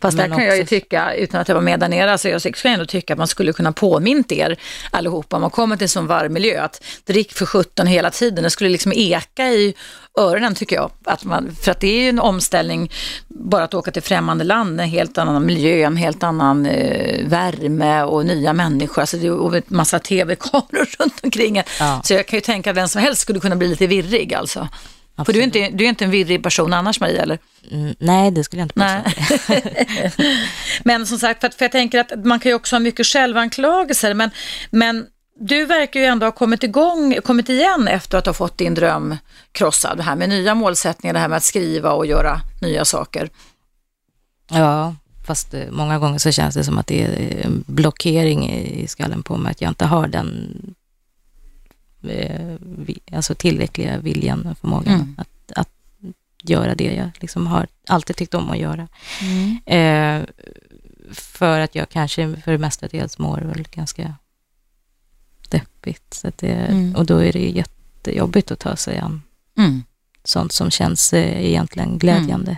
Fast där Men kan jag ju tycka, utan att jag var med där nere, så jag skulle ändå tycka att man skulle kunna påminna er allihopa, om man kommer till en sån varm miljö, att drick för 17 hela tiden. Det skulle liksom eka i öronen tycker jag. Att man, för att det är ju en omställning, bara att åka till främmande land, en helt annan miljö, en helt annan eh, värme och nya människor. Alltså det är en massa tv-kameror runt omkring. Ja. Så jag kan ju tänka att vem som helst skulle kunna bli lite virrig alltså. För du är, inte, du är inte en virrig person annars Maria, eller? mm, nej, det skulle jag inte påstå. Men som sagt, för, att, för jag tänker att man kan ju också ha mycket självanklagelser, men, men du verkar ju ändå ha kommit igång, kommit igen efter att ha fått din dröm krossad. Det här med nya målsättningar, det här med att skriva och göra nya saker. Ja, fast eh, många gånger så känns det som att det är en blockering i skallen på mig, att jag inte har den alltså tillräckliga viljan och förmågan Mm. att, att göra det jag liksom har alltid tyckt om att göra. Eh, för att jag kanske för det mesta dels mår väl ganska deppigt. Så det, Mm. Och då är det jättejobbigt att ta sig an Mm. sånt som känns eh, egentligen glädjande.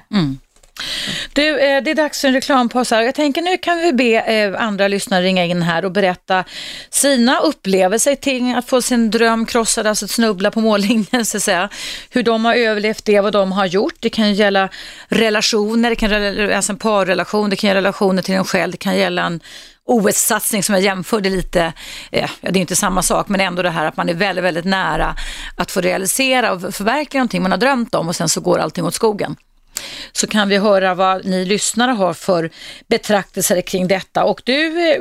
Du, eh, det är dags för en reklampaus här. Jag tänker nu kan vi be eh, andra lyssnare ringa in här och berätta sina upplevelser till att få sin dröm krossad, alltså att snubbla på mållinjen så att säga. Hur de har överlevt det, vad de har gjort. Det kan gälla relationer, det kan gälla alltså en parrelation, det kan gälla relationer till en själv, det kan gälla en OS-satsning som jag jämförde lite, eh, det är inte samma sak, men ändå det här att man är väldigt, väldigt nära att få realisera och förverkliga någonting man har drömt om och sen så går allting åt skogen så kan vi höra vad ni lyssnare har för betraktelser kring detta. Och du eh,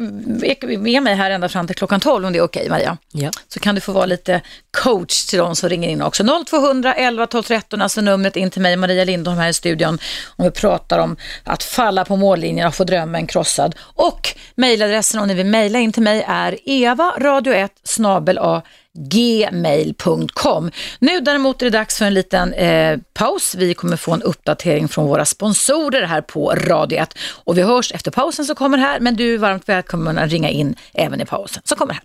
är med mig här ända fram till klockan 12 om det är okej okay, Maria. Ja. Så kan du få vara lite coach till de som ringer in också. 0200 11 12 13, alltså numret in till mig, Maria Lindholm här i studion. Om vi pratar om att falla på mållinjen och få drömmen krossad. Och mejladressen om ni vill mejla in till mig är evaradio1 snabel gmail.com. Nu däremot är det dags för en liten eh, paus. Vi kommer få en uppdatering från våra sponsorer här på Radio 1 och vi hörs efter pausen som kommer här, men du är varmt välkommen att ringa in även i pausen som kommer här.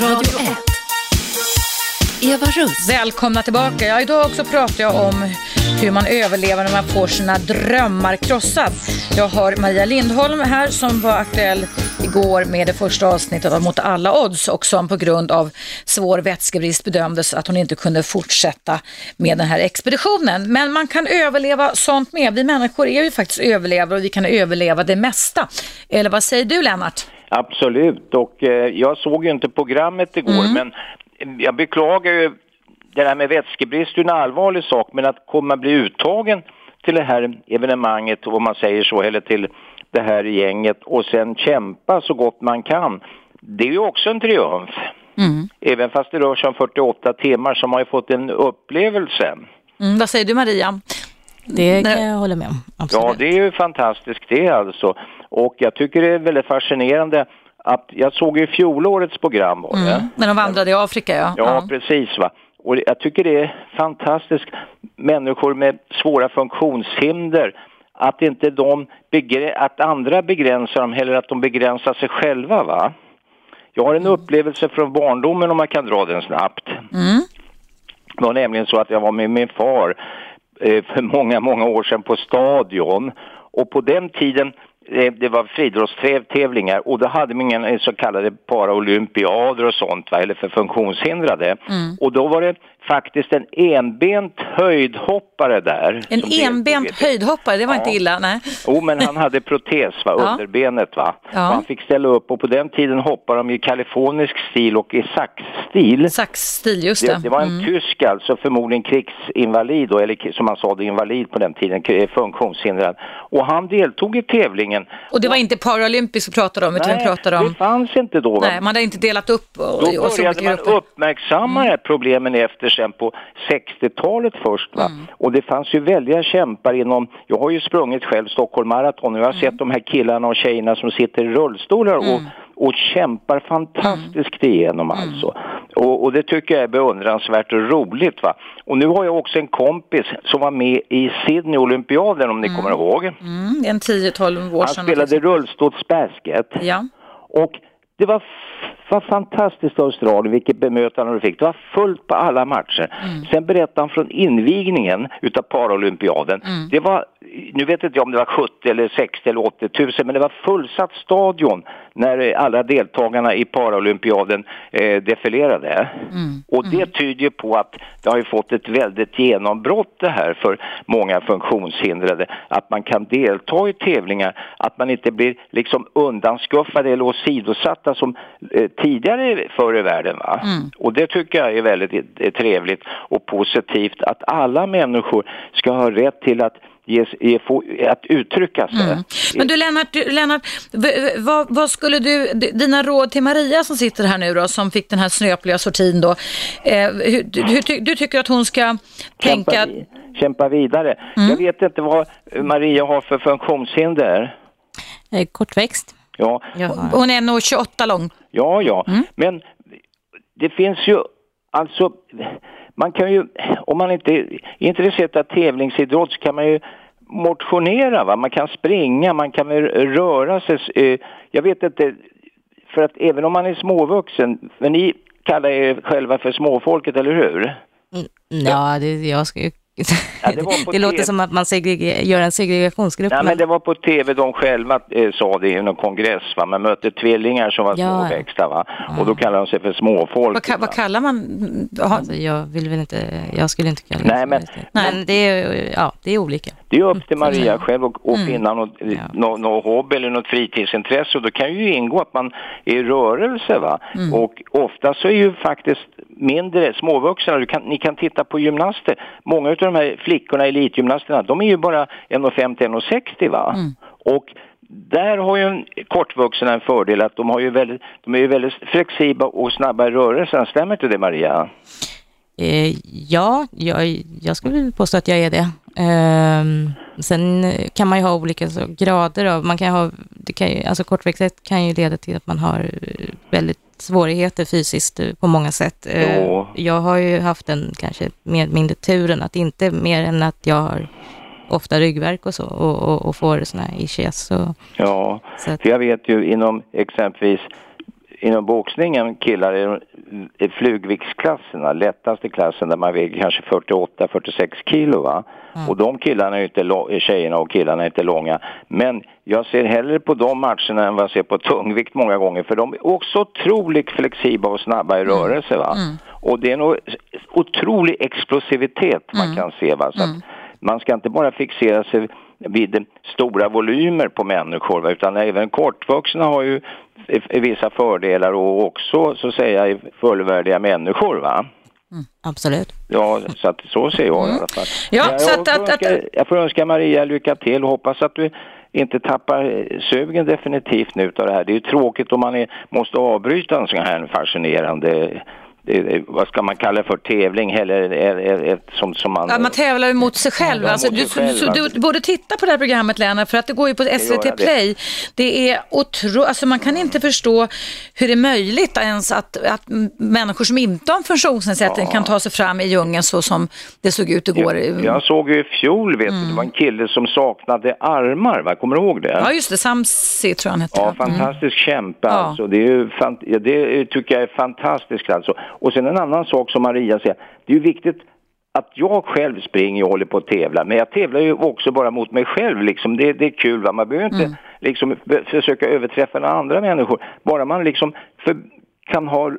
Radio 1. Eva Russ. Välkomna tillbaka. Ja, idag också pratar jag om hur man överlever när man får sina drömmar krossad. Jag har Maria Lindholm här som var aktuell igår med det första avsnittet av Mot alla odds och som på grund av svår vätskebrist bedömdes att hon inte kunde fortsätta med den här expeditionen. Men man kan överleva sånt med. Vi människor är ju faktiskt överlevare och vi kan överleva det mesta. Eller vad säger du Lennart? Absolut, och eh, jag såg ju inte programmet igår, mm. men jag beklagar ju det där med vätskebrist är en allvarlig sak, men att komma bli uttagen till det här evenemanget, om man säger så, eller till det här gänget och sen kämpa så gott man kan, det är ju också en triumf. Mm. Även fast det rör sig om 48 timmar så har man ju fått en upplevelse. Mm, vad säger du Maria? Det kan jag hålla med om. Absolut. Ja, det är ju fantastiskt det alltså. Och jag tycker det är väldigt fascinerande att jag såg ju fjolårets program var det. Mm, när de vandrade i Afrika ja. Ja, ja. precis va. Och jag tycker det är fantastiskt, människor med svåra funktionshinder, att inte de att andra begränsar dem eller att de begränsar sig själva va. Jag har en mm. upplevelse från barndomen om man kan dra den snabbt. Mm. Det var nämligen så att jag var med min far eh, för många, många år sedan på Stadion och på den tiden det var friidrottstävlingar och då hade man inga så kallade paraolympiader och sånt, va, eller för funktionshindrade. Mm. Och då var det faktiskt en enbent höjdhoppare där. En enbent höjdhoppare, det var ja. inte illa, nej. Jo, men han hade protes, va, ja. underbenet va. Ja. Och han fick ställa upp och på den tiden hoppade de i kalifornisk stil och i saxstil. Saxstil, just det. det. det. var en mm. tysk alltså, förmodligen krigsinvalid då, eller som man sa det, invalid på den tiden, funktionshindrad. Och han deltog i tävlingen. Och det var inte Paralympics vi pratade om, utan vi pratade om... det fanns inte då. Va? Nej, man hade inte delat upp. Och, då började man uppmärksamma mm. problemen efter sen på 60-talet först. Va? Mm. Och det fanns ju väldiga kämpar inom, jag har ju sprungit själv Stockholm Marathon och jag har mm. sett de här killarna och tjejerna som sitter i rullstolar och, mm. och kämpar fantastiskt mm. igenom mm. alltså. Och, och, det tycker jag är beundransvärt och roligt va. Och nu har jag också en kompis som var med i Sydney-olympiaden om ni kommer ihåg. Mm, en 10-12 år sedan. Han spelade rullstolsbasket. Ja. Och det var var fantastiskt Australien, vilket bemötande du fick. Det var fullt på alla matcher. Mm. Sen berättade han från invigningen utav Paralympiaden. Mm. Det var, nu vet inte jag om det var 70 eller 60 eller 80 tusen, men det var fullsatt stadion när alla deltagarna i Paralympiaden eh, defilerade. Mm. Och det mm. tyder på att det har ju fått ett väldigt genombrott det här för många funktionshindrade. Att man kan delta i tävlingar, att man inte blir liksom undanskuffade eller åsidosatta som eh, tidigare förr i världen. Va? Mm. Och det tycker jag är väldigt trevligt och positivt att alla människor ska ha rätt till att Ge, ge, få, att uttrycka sig. Mm. Men du Lennart, du, Lennart vad, vad, skulle du, dina råd till Maria som sitter här nu då, som fick den här snöpliga sortin då, eh, hur, du, du, tycker att hon ska tänka... Kämpa, kämpa vidare. Mm. Jag vet inte vad Maria har för funktionshinder. Eh, kortväxt. Ja. Hon är nog 28 lång. Ja, ja. Mm. Men det finns ju, alltså, man kan ju, om man inte är intresserad av tävlingsidrott så kan man ju motionera, va? man kan springa, man kan röra sig. Eh, jag vet inte, för att även om man är småvuxen, men ni kallar er själva för småfolket, eller hur? Ja, det, jag Ja, det låter som att man gör en segregationsgrupp. Nej, men- det var på tv de själva eh, sa det i någon kongress. Va? Man mötte tvillingar som var Ja. småväxta va? och då kallar de sig för småfolk. Vad, ka- vad kallar man? Alltså, jag vill väl inte, jag skulle inte kalla det Nej, men- riktigt. men det är, ja, det är olika. Det är upp till Mm. Maria själv att att finna något, Ja. nå, nå hobby eller något fritidsintresse och då kan ju ingå att man är i rörelse va. Mm. Och ofta så är ju faktiskt mindre småvuxna, du kan, ni kan titta på gymnaster, många av de här flickorna, elitgymnasterna, de är ju bara 1,50-1,60 va. Mm. Och där har ju en kortvuxna en fördel att de, har ju väldigt, de är ju väldigt flexibla och snabba i rörelsen, stämmer inte det Maria? Eh, ja, jag, jag skulle påstå att jag är det. Ehm, sen eh, kan man ju ha olika grader av, man kan ha, det kan ju, alltså kortväxthet kan ju leda till att man har eh, svårigheter fysiskt eh, på många sätt. Eh, Jo. Jag har ju haft den kanske mer mindre turen att inte mer än att jag har ofta ryggvärk och så och, och, och får sådana här ischias. Så, Ja, så att, för jag vet ju inom exempelvis inom boxningen killar i i flugviktsklasserna, lättaste klassen där man väger kanske 48-46 kilo va. Och de killarna är inte, tjejerna och killarna är inte långa. Men jag ser hellre på de matcherna än vad jag ser på tungvikt många gånger för de är också otroligt flexibla och snabba i rörelse va. Och det är nog otrolig explosivitet man kan se va. Så att man ska inte bara fixera sig vid stora volymer på människor utan även kortvuxna har ju vissa fördelar och också så att säga är fullvärdiga människor va. absolut. Ja, så att så ser jag i alla fall. Ja, jag, så jag, att- får att- önska, jag får önska Maria lycka till och hoppas att du inte tappar eh, sugen definitivt nu utav det här. Det är ju tråkigt om man är, måste avbryta en sån här fascinerande vad ska man kalla det för, tävling eller ett, som, som man... Ja, man tävlar ju mot sig själv. Ja, Alltså, mot du, själv, så, du, alltså. du borde titta på det här programmet Lennart, för att det går ju på SVT. Play. Det är otro... alltså, man kan inte förstå hur det är möjligt ens att, att människor som inte har en funktionsnedsättning kan ta sig fram i djungeln så som det såg ut igår. Jag, jag såg ju i fjol, vet du, det var en kille som saknade armar, va? kommer du ihåg det? Ja, just det. Samsi tror jag han hette. Ja, fantastisk kämpe Ja. alltså. Det, är ju ja, det tycker jag är fantastiskt alltså. Och sen en annan sak som Maria säger, det är ju viktigt att jag själv springer och håller på att tävla, men jag tävlar ju också bara mot mig själv liksom. Det, det är kul va, man behöver inte liksom be- försöka överträffa några andra människor. Bara man liksom för, kan ha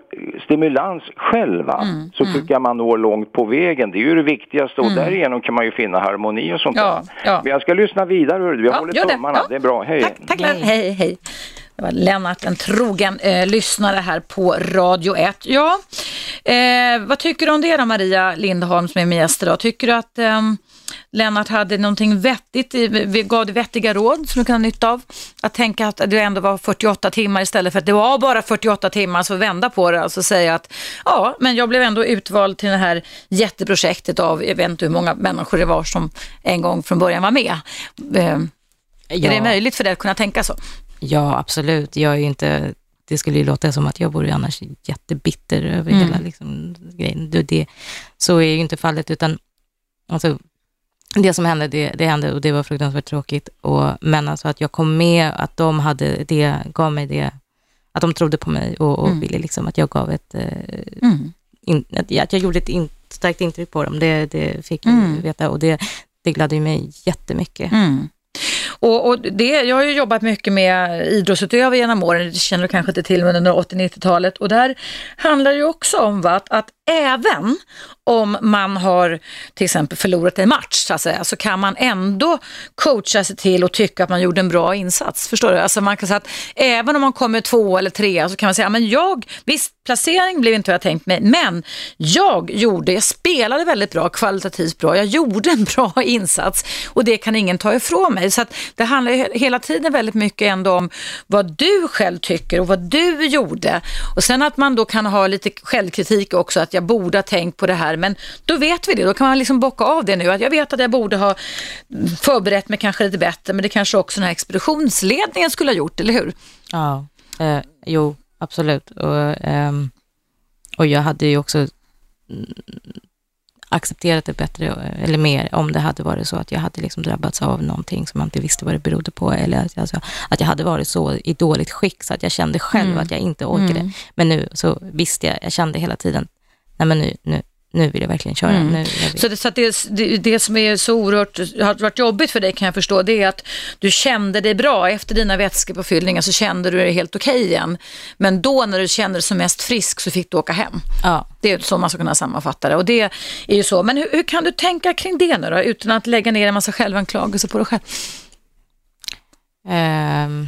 stimulans själv va? så tycker jag man når långt på vägen. Det är ju det viktigaste och därigenom kan man ju finna harmoni och sånt Ja, där. ja. Men jag ska lyssna vidare, hörru. jag håller gör tummarna. Ja. Det är bra, hej. Tack, tack Lennart. Hej, hej. Det var Lennart, en trogen eh, lyssnare här på Radio 1. Ja, eh, vad tycker du om det då Maria Lindholm som är min gäst idag? Tycker du att eh, Lennart hade någonting vettigt, gav dig vettiga råd som du kan ha nytta av? Att tänka att det ändå var 48 timmar istället för att det var bara 48 timmar, så vända på det, alltså säga att ja, men jag blev ändå utvald till det här jätteprojektet av, jag vet inte hur många människor det var som en gång från början var med. Ja. är det möjligt för dig att kunna tänka så? Ja, absolut. Jag är inte, det skulle ju låta som att jag vore annars jättebitter över Mm. hela liksom, grejen. Det, det, så är ju inte fallet, utan alltså, det som hände, det, det hände och det var fruktansvärt tråkigt. Och, men alltså att jag kom med, att de hade det, gav mig det, att de trodde på mig och, och ville liksom att jag gav ett, eh, Mm. in, att, jag- gjorde ett in, starkt intryck på dem. Det, det fick jag Mm. veta och det, det gladde mig jättemycket. Mm. Och, och det, jag har ju jobbat mycket med idrottsutövare genom åren, det känner du kanske inte till, men under 80-90-talet. Och där handlar det ju också om va, att, att även om man har till exempel förlorat en match så, att säga, så kan man ändå coacha sig till och tycka att man gjorde en bra insats. Förstår du? Alltså man kan säga att även om man kommer två eller tre så kan man säga, men jag, visst placering blev inte vad jag tänkt mig, men jag gjorde, jag spelade väldigt bra, kvalitativt bra, jag gjorde en bra insats och det kan ingen ta ifrån mig. Så att det handlar ju hela tiden väldigt mycket ändå om vad du själv tycker och vad du gjorde. Och sen att man då kan ha lite självkritik också, att jag borde ha tänkt på det här, men då vet vi det, då kan man liksom bocka av det nu, att jag vet att jag borde ha förberett mig kanske lite bättre, men det kanske också den här expeditionsledningen skulle ha gjort, eller hur? Ja, eh, jo, absolut. Och, ehm, och jag hade ju också accepterat det bättre eller mer om det hade varit så att jag hade liksom drabbats av någonting som jag inte visste vad det berodde på eller att, alltså, att jag hade varit så i dåligt skick så att jag kände själv Mm. att jag inte orkade. Mm. Men nu så visste jag, jag kände hela tiden, nej men nu, nu, nu vill jag verkligen köra. Mm. Nu. Så, det, så det, det, det som är så oerhört, har varit jobbigt för dig kan jag förstå, det är att du kände dig bra. Efter dina vätskepåfyllningar så kände du dig helt okej igen. Men då när du kände dig som mest frisk så fick du åka hem. ja. Det är så man ska kunna sammanfatta det. Och det är ju så. Men hur, hur kan du tänka kring det nu då, utan att lägga ner en massa självanklagelse på dig själv? Ehm,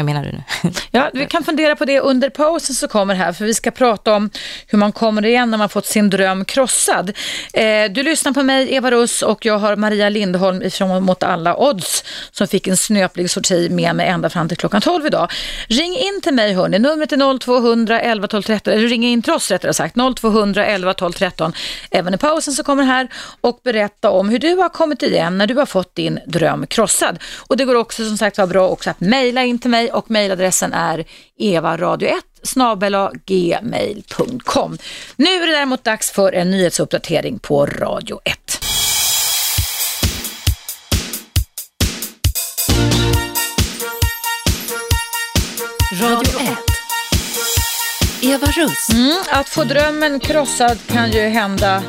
jag menar du nu? Ja, vi kan fundera på det under pausen som kommer här, för vi ska prata om hur man kommer igen när man fått sin dröm krossad. Eh, du lyssnar på mig, Eva Russ, och jag har Maria Lindholm ifrån Mot alla odds som fick en snöplig sorti med mig ända fram till klockan 12 idag. Ring in till mig hörni, numret är 0200 11 12 13, eller ring in till oss rättare sagt, 0200 11 12 13. Även i pausen så kommer här och berätta om hur du har kommit igen när du har fått din dröm krossad. Och det går också som sagt var bra också att mejla in till mig och mejladressen är evaradio1 snabel-a gmail.com. Nu är det däremot dags för en nyhetsuppdatering på Radio 1. Radio 1. Eva Russ. Mm, att få drömmen krossad kan ju hända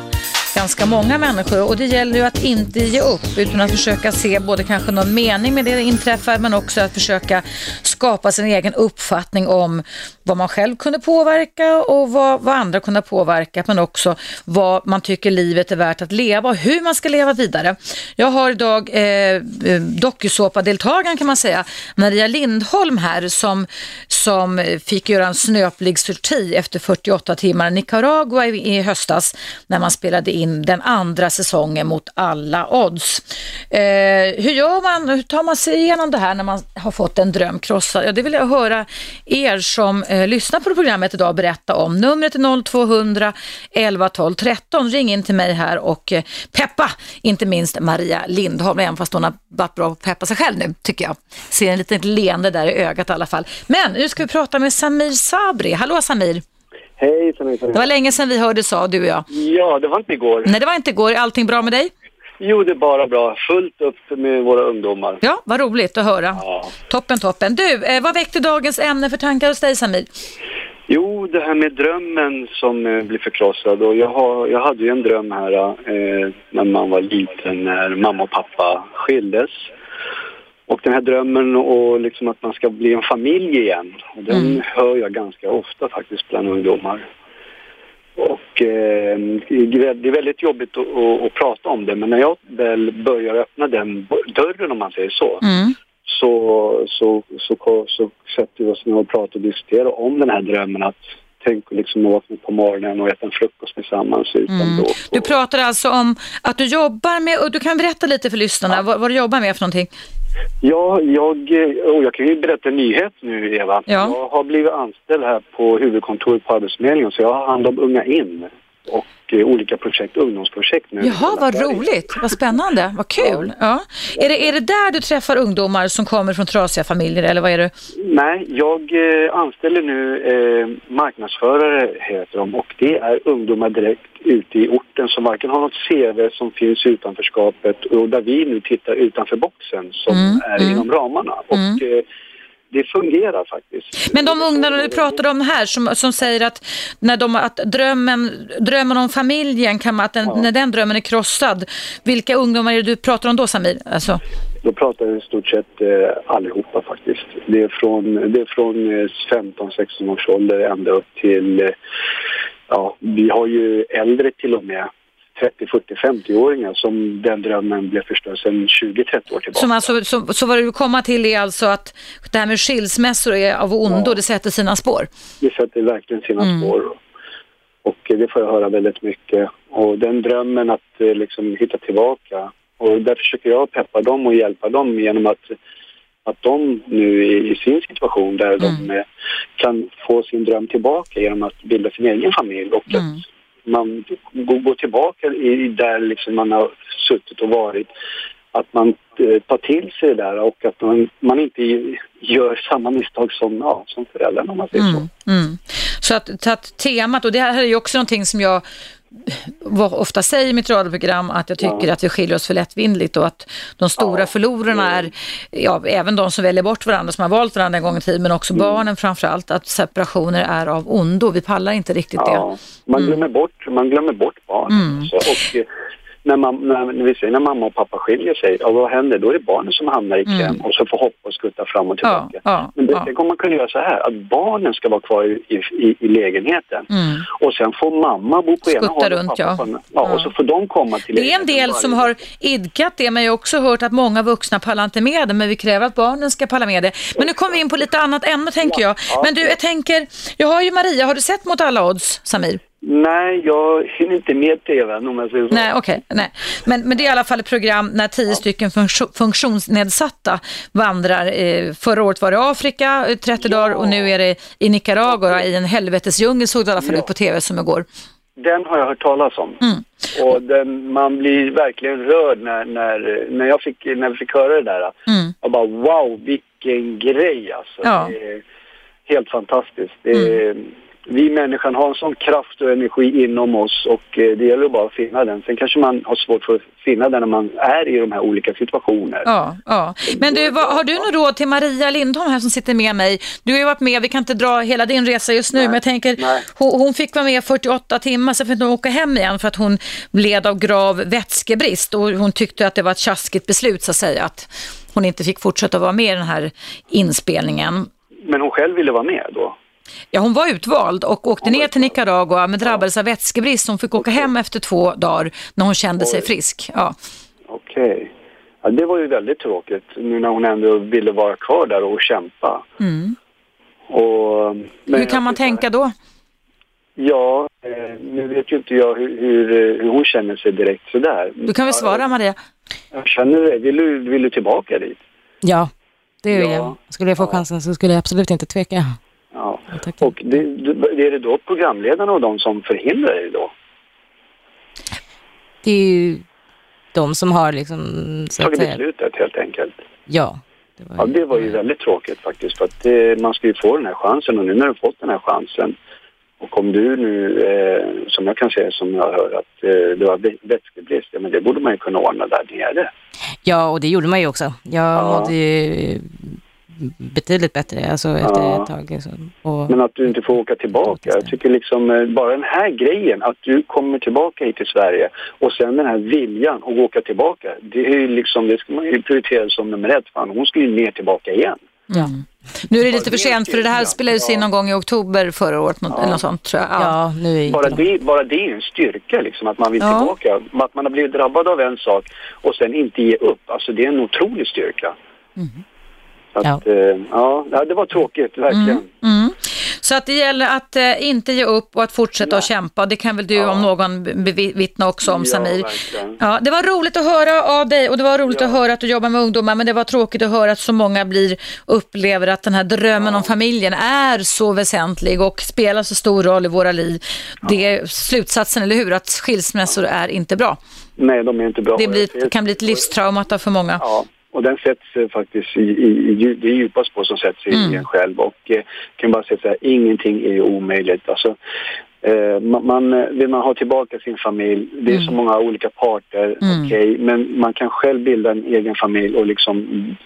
ganska många människor och det gäller ju att inte ge upp utan att försöka se både kanske någon mening med det som inträffar men också att försöka skapa sin egen uppfattning om vad man själv kunde påverka och vad, vad andra kunde påverka men också vad man tycker livet är värt att leva och hur man ska leva vidare. Jag har idag eh, eh dokusåpadeltagaren kan man säga, Maria Lindholm här som, som fick göra en snöplig sorti efter 48 timmar i Nicaragua i, i höstas när man spelade in den andra säsongen mot alla odds. Eh, hur gör man, hur tar man sig igenom det här när man har fått en dröm krossad? Ja, det vill jag höra er som eh, lyssnar på programmet idag berätta om. Numret är 0200 11 12 13. Ring in till mig här och eh, peppa, inte minst Maria Lindholm, även fast hon har varit bra på att peppa sig själv nu, tycker jag. Ser en liten leende där i ögat i alla fall. Men nu ska vi prata med Samir Sabri. Hallå Samir! Hejsan, hejsan. Det var länge sedan vi hörde sa du och jag. Ja, det var inte igår. Nej, det var inte igår. Är allting bra med dig? Jo, det är bara bra. Fullt upp med våra ungdomar. Ja, vad roligt att höra. Ja. Toppen, toppen. Du, eh, vad väckte dagens ämne för tankar hos dig Samir? Jo, det här med drömmen som eh, blir förkrossad. Och jag, har, jag hade ju en dröm här eh, när man var liten, när mamma och pappa skildes. Och den här drömmen och liksom att man ska bli en familj igen, den Mm. hör jag ganska ofta faktiskt bland ungdomar. Och eh, det är väldigt jobbigt att, att, att prata om det, men när jag väl börjar öppna den dörren om man säger så, Mm. så, så, så, så, så sätter vi oss ner och pratar och diskuterar om den här drömmen att tänk liksom att vakna på morgonen och äta en frukost tillsammans utan Mm. bråk. Du pratar alltså om att du jobbar med, och du kan berätta lite för lyssnarna vad, vad du jobbar med för någonting. Ja, jag, och jag kan ju berätta en nyhet nu Eva. Ja. Jag har blivit anställd här på huvudkontoret på Arbetsförmedlingen så jag har hand om Unga in och eh, olika projekt, ungdomsprojekt nu. Jaha, vad roligt, vad spännande, vad kul. Ja. Är, det, är det där du träffar ungdomar som kommer från trasiga familjer eller vad är det? Nej, jag eh, anställer nu eh, marknadsförare heter de och det är ungdomar direkt ute i orten som varken har något CV som finns i utanförskapet och där vi nu tittar utanför boxen som Mm, är mm. inom ramarna. Och eh, det fungerar faktiskt. Men de ungdomar du pratar om här som, som säger att, när de, att drömmen, drömmen om familjen, kan man, att den, när den drömmen är krossad, vilka ungdomar är det du pratar om då Samir? Alltså, Då pratar jag i stort sett eh, allihopa faktiskt. Det är från, det är från eh, 15-16 års ålder ända upp till, eh, ja, vi har ju äldre till och med 30, 40, 50-åringar som den drömmen blev förstörd sedan 20-30 år tillbaka. som alltså, så, så vad du vill komma till är alltså att det här med skilsmässor är av ondo, Ja. det sätter sina spår. Det sätter verkligen sina Mm. spår. Och det får jag höra väldigt mycket. Och den drömmen att eh, liksom hitta tillbaka. Och där försöker jag peppa dem och hjälpa dem genom att, att de nu i, i sin situation där de Mm. eh, kan få sin dröm tillbaka genom att bilda sin egen familj och Mm. att man går, tillbaka i där liksom man har suttit och varit. Att man eh, tar till sig det där och att man, man inte gör samma misstag som, ja, som föräldrarna om man säger så. Mm, mm. Så, att, så att temat, och det här är ju också någonting som jag ofta säger i mitt radioprogram att jag tycker Ja. att vi skiljer oss för lättvindigt och att de stora Ja. förlorarna är, ja, även de som väljer bort varandra, som har valt varandra en gång i tiden, men också Mm. barnen framför allt, att separationer är av ondo. Vi pallar inte riktigt det. Ja, man glömmer bort, man glömmer bort barnen. Mm. Alltså. Och när, man, när, när vi säger när mamma och pappa skiljer sig, ja, vad händer? Då är det barnen som hamnar i kläm och så får hoppa och skutta fram och Mm. Ja, tillbaka. ja, Men det, ja. kommer man kunna göra så här, att barnen ska vara kvar i, i, i lägenheten. Mm. Och sen får mamma bo på ena Skutta hållet och runt, ja. på. Ja, och så får de komma till Det är en del som har idkat det, men jag har också hört att många vuxna pallar inte med det, men vi kräver att barnen ska palla med det. Men nu kommer vi in på lite annat ämne tänker jag. Ja. Men du, jag tänker, jag har ju Maria, har du sett Mot alla odds, Samir? Nej, jag hinner inte med tvn om jag säger så. Nej, okej. nej. Men, men det är i alla fall ett program när tio stycken funktio- funktionsnedsatta vandrar. Eh, förra året var det Afrika, eh, 30 dagar, och nu är det i Nicaragua i en helvetesdjungel, såg du i alla fall Ja. ut på tv som igår. Den har jag hört talas om. Mm. Och den, man blir verkligen rörd när, när, när, jag fick, när vi fick höra det där. Mm. Jag bara wow, vilken grej alltså. Ja. Mm. Det är helt fantastiskt. Det är, Vi människan har en sån kraft och energi inom oss och eh, det gäller bara att finna den. Sen kanske man har svårt för att finna den när man är i de här olika situationerna. Ja, ja. Men du, vad, har du något råd till Maria Lindholm här som sitter med mig? Du har ju varit med, vi kan inte dra hela din resa just nu, Nej, men jag tänker, hon, hon fick vara med 48 timmar, sen fick hon åka hem igen för att hon led av grav vätskebrist och hon tyckte att det var ett tjaskigt beslut så att säga, att hon inte fick fortsätta vara med i den här inspelningen. Men hon själv ville vara med då? Ja, hon var utvald och åkte ner till Nicaragua men drabbades av vätskebrist. Hon fick åka hem efter två dagar när hon kände sig Oj. frisk. Ja. Okej. Ja, det var ju väldigt tråkigt nu när hon ändå ville vara kvar där och kämpa. Mm. Och, Hur kan man jag- tänka då? Ja, eh, nu vet ju inte jag hur, hur, eh, hur hon känner sig direkt sådär. Du kan väl svara Maria? Jag känner det. Vill du, vill du tillbaka dit? Ja, det vill Ja. jag. Skulle jag få chansen så skulle jag absolut inte tveka. Ja. Och det, det, är det då programledarna och de som förhindrar dig då? Det är ju de som har liksom, så Tagit beslutet helt enkelt. ja. Det var Ja, det var ju väldigt tråkigt faktiskt. För att det, man ska ju få den här chansen och nu när du fått den här chansen och om du nu, eh, som jag kan säga, som jag hör att eh, du har vä- vätskebrist, ja men det borde man ju kunna ordna där nere. Ja, och det gjorde man ju också. Jag Ja. mådde ju betydligt bättre alltså, efter Ja. ett tag. Liksom. Och, Men att du inte får åka tillbaka. Jag tycker liksom eh, bara den här grejen att du kommer tillbaka hit till Sverige och sen den här viljan att åka tillbaka. Det är ju liksom, det ska man ju prioritera som nummer ett. Fan, hon ska ju ner tillbaka igen. ja. Nu är det lite för sent för det här spelades in någon gång i oktober förra året något, eller något sånt tror jag. Ja. ja, nu är Bara inte det, bara det är en styrka liksom, att man vill Ja. tillbaka. Att man har blivit drabbad av en sak och sen inte ge upp. Alltså det är en otrolig styrka. Så att, Ja. eh, ja, ja, det var tråkigt, verkligen. Mm. Så att det gäller att eh, inte ge upp och att fortsätta att kämpa. Det kan väl du om någon bevittna också om Ja, Samir. verkligen. Ja, det var roligt att höra av dig och det var roligt Ja. att höra att du jobbar med ungdomar men det var tråkigt att höra att så många blir, upplever att den här drömmen om familjen är så väsentlig och spelar så stor roll i våra liv. Det är slutsatsen, eller hur? Att skilsmässor är inte bra. Nej, de är inte bra. Det blir, kan bli ett livstraumata för många. Och den sätts eh, faktiskt i, i, i det är djupast på som sätts i Mm. en själv och eh, kan bara säga så här, ingenting är omöjligt. Alltså, eh, man, man, eh, vill man ha tillbaka sin familj, det är så många olika parter, Mm. okej, men man kan själv bilda en egen familj och liksom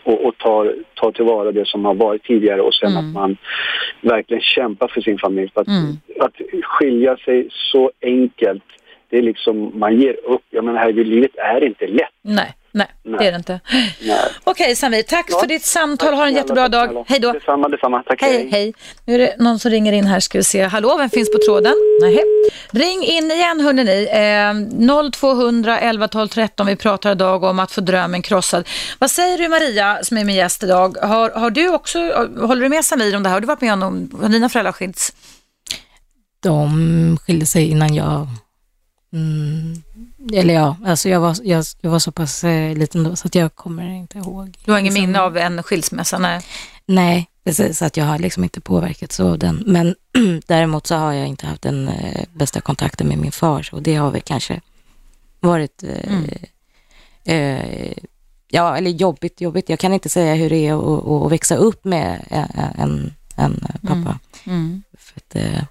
och, och ta, ta tillvara det som har varit tidigare och sen att man verkligen kämpar för sin familj. För att, Mm. att skilja sig så enkelt, det är liksom, man ger upp. Jag menar herregud, livet är inte lätt. Nej, nej, Nej. det är det inte. Nej. Okej Samir, tack Ja. för ditt samtal. Ha en jättebra dag. Hej då. Detsamma, detsamma. Tack, Hej, hej. Nu är det någon som ringer in här, ska vi se. Hallå, vem finns på tråden? Nej. Ring in igen hörni. Eh, 0200 11 12 13. Vi pratar idag om att få drömmen krossad. Vad säger du Maria, som är min gäst idag? Har, har du också, håller du med Samir om det här? Har du varit med om, har dina föräldrar skilts? De skilde sig innan jag... Mm, eller ja, alltså jag var, jag, jag var så pass eh, liten då så att jag kommer inte ihåg. Du har ingen Liksom, minne av en skilsmässa? Nej. Nej, precis. Så att jag har liksom inte påverkats av den. Men däremot så har jag inte haft den eh, bästa kontakten med min far. Och det har väl kanske varit... Eh, Mm. eh, ja, eller jobbigt, jobbigt. Jag kan inte säga hur det är att, att växa upp med en, en, en pappa. Mm. För att, eh,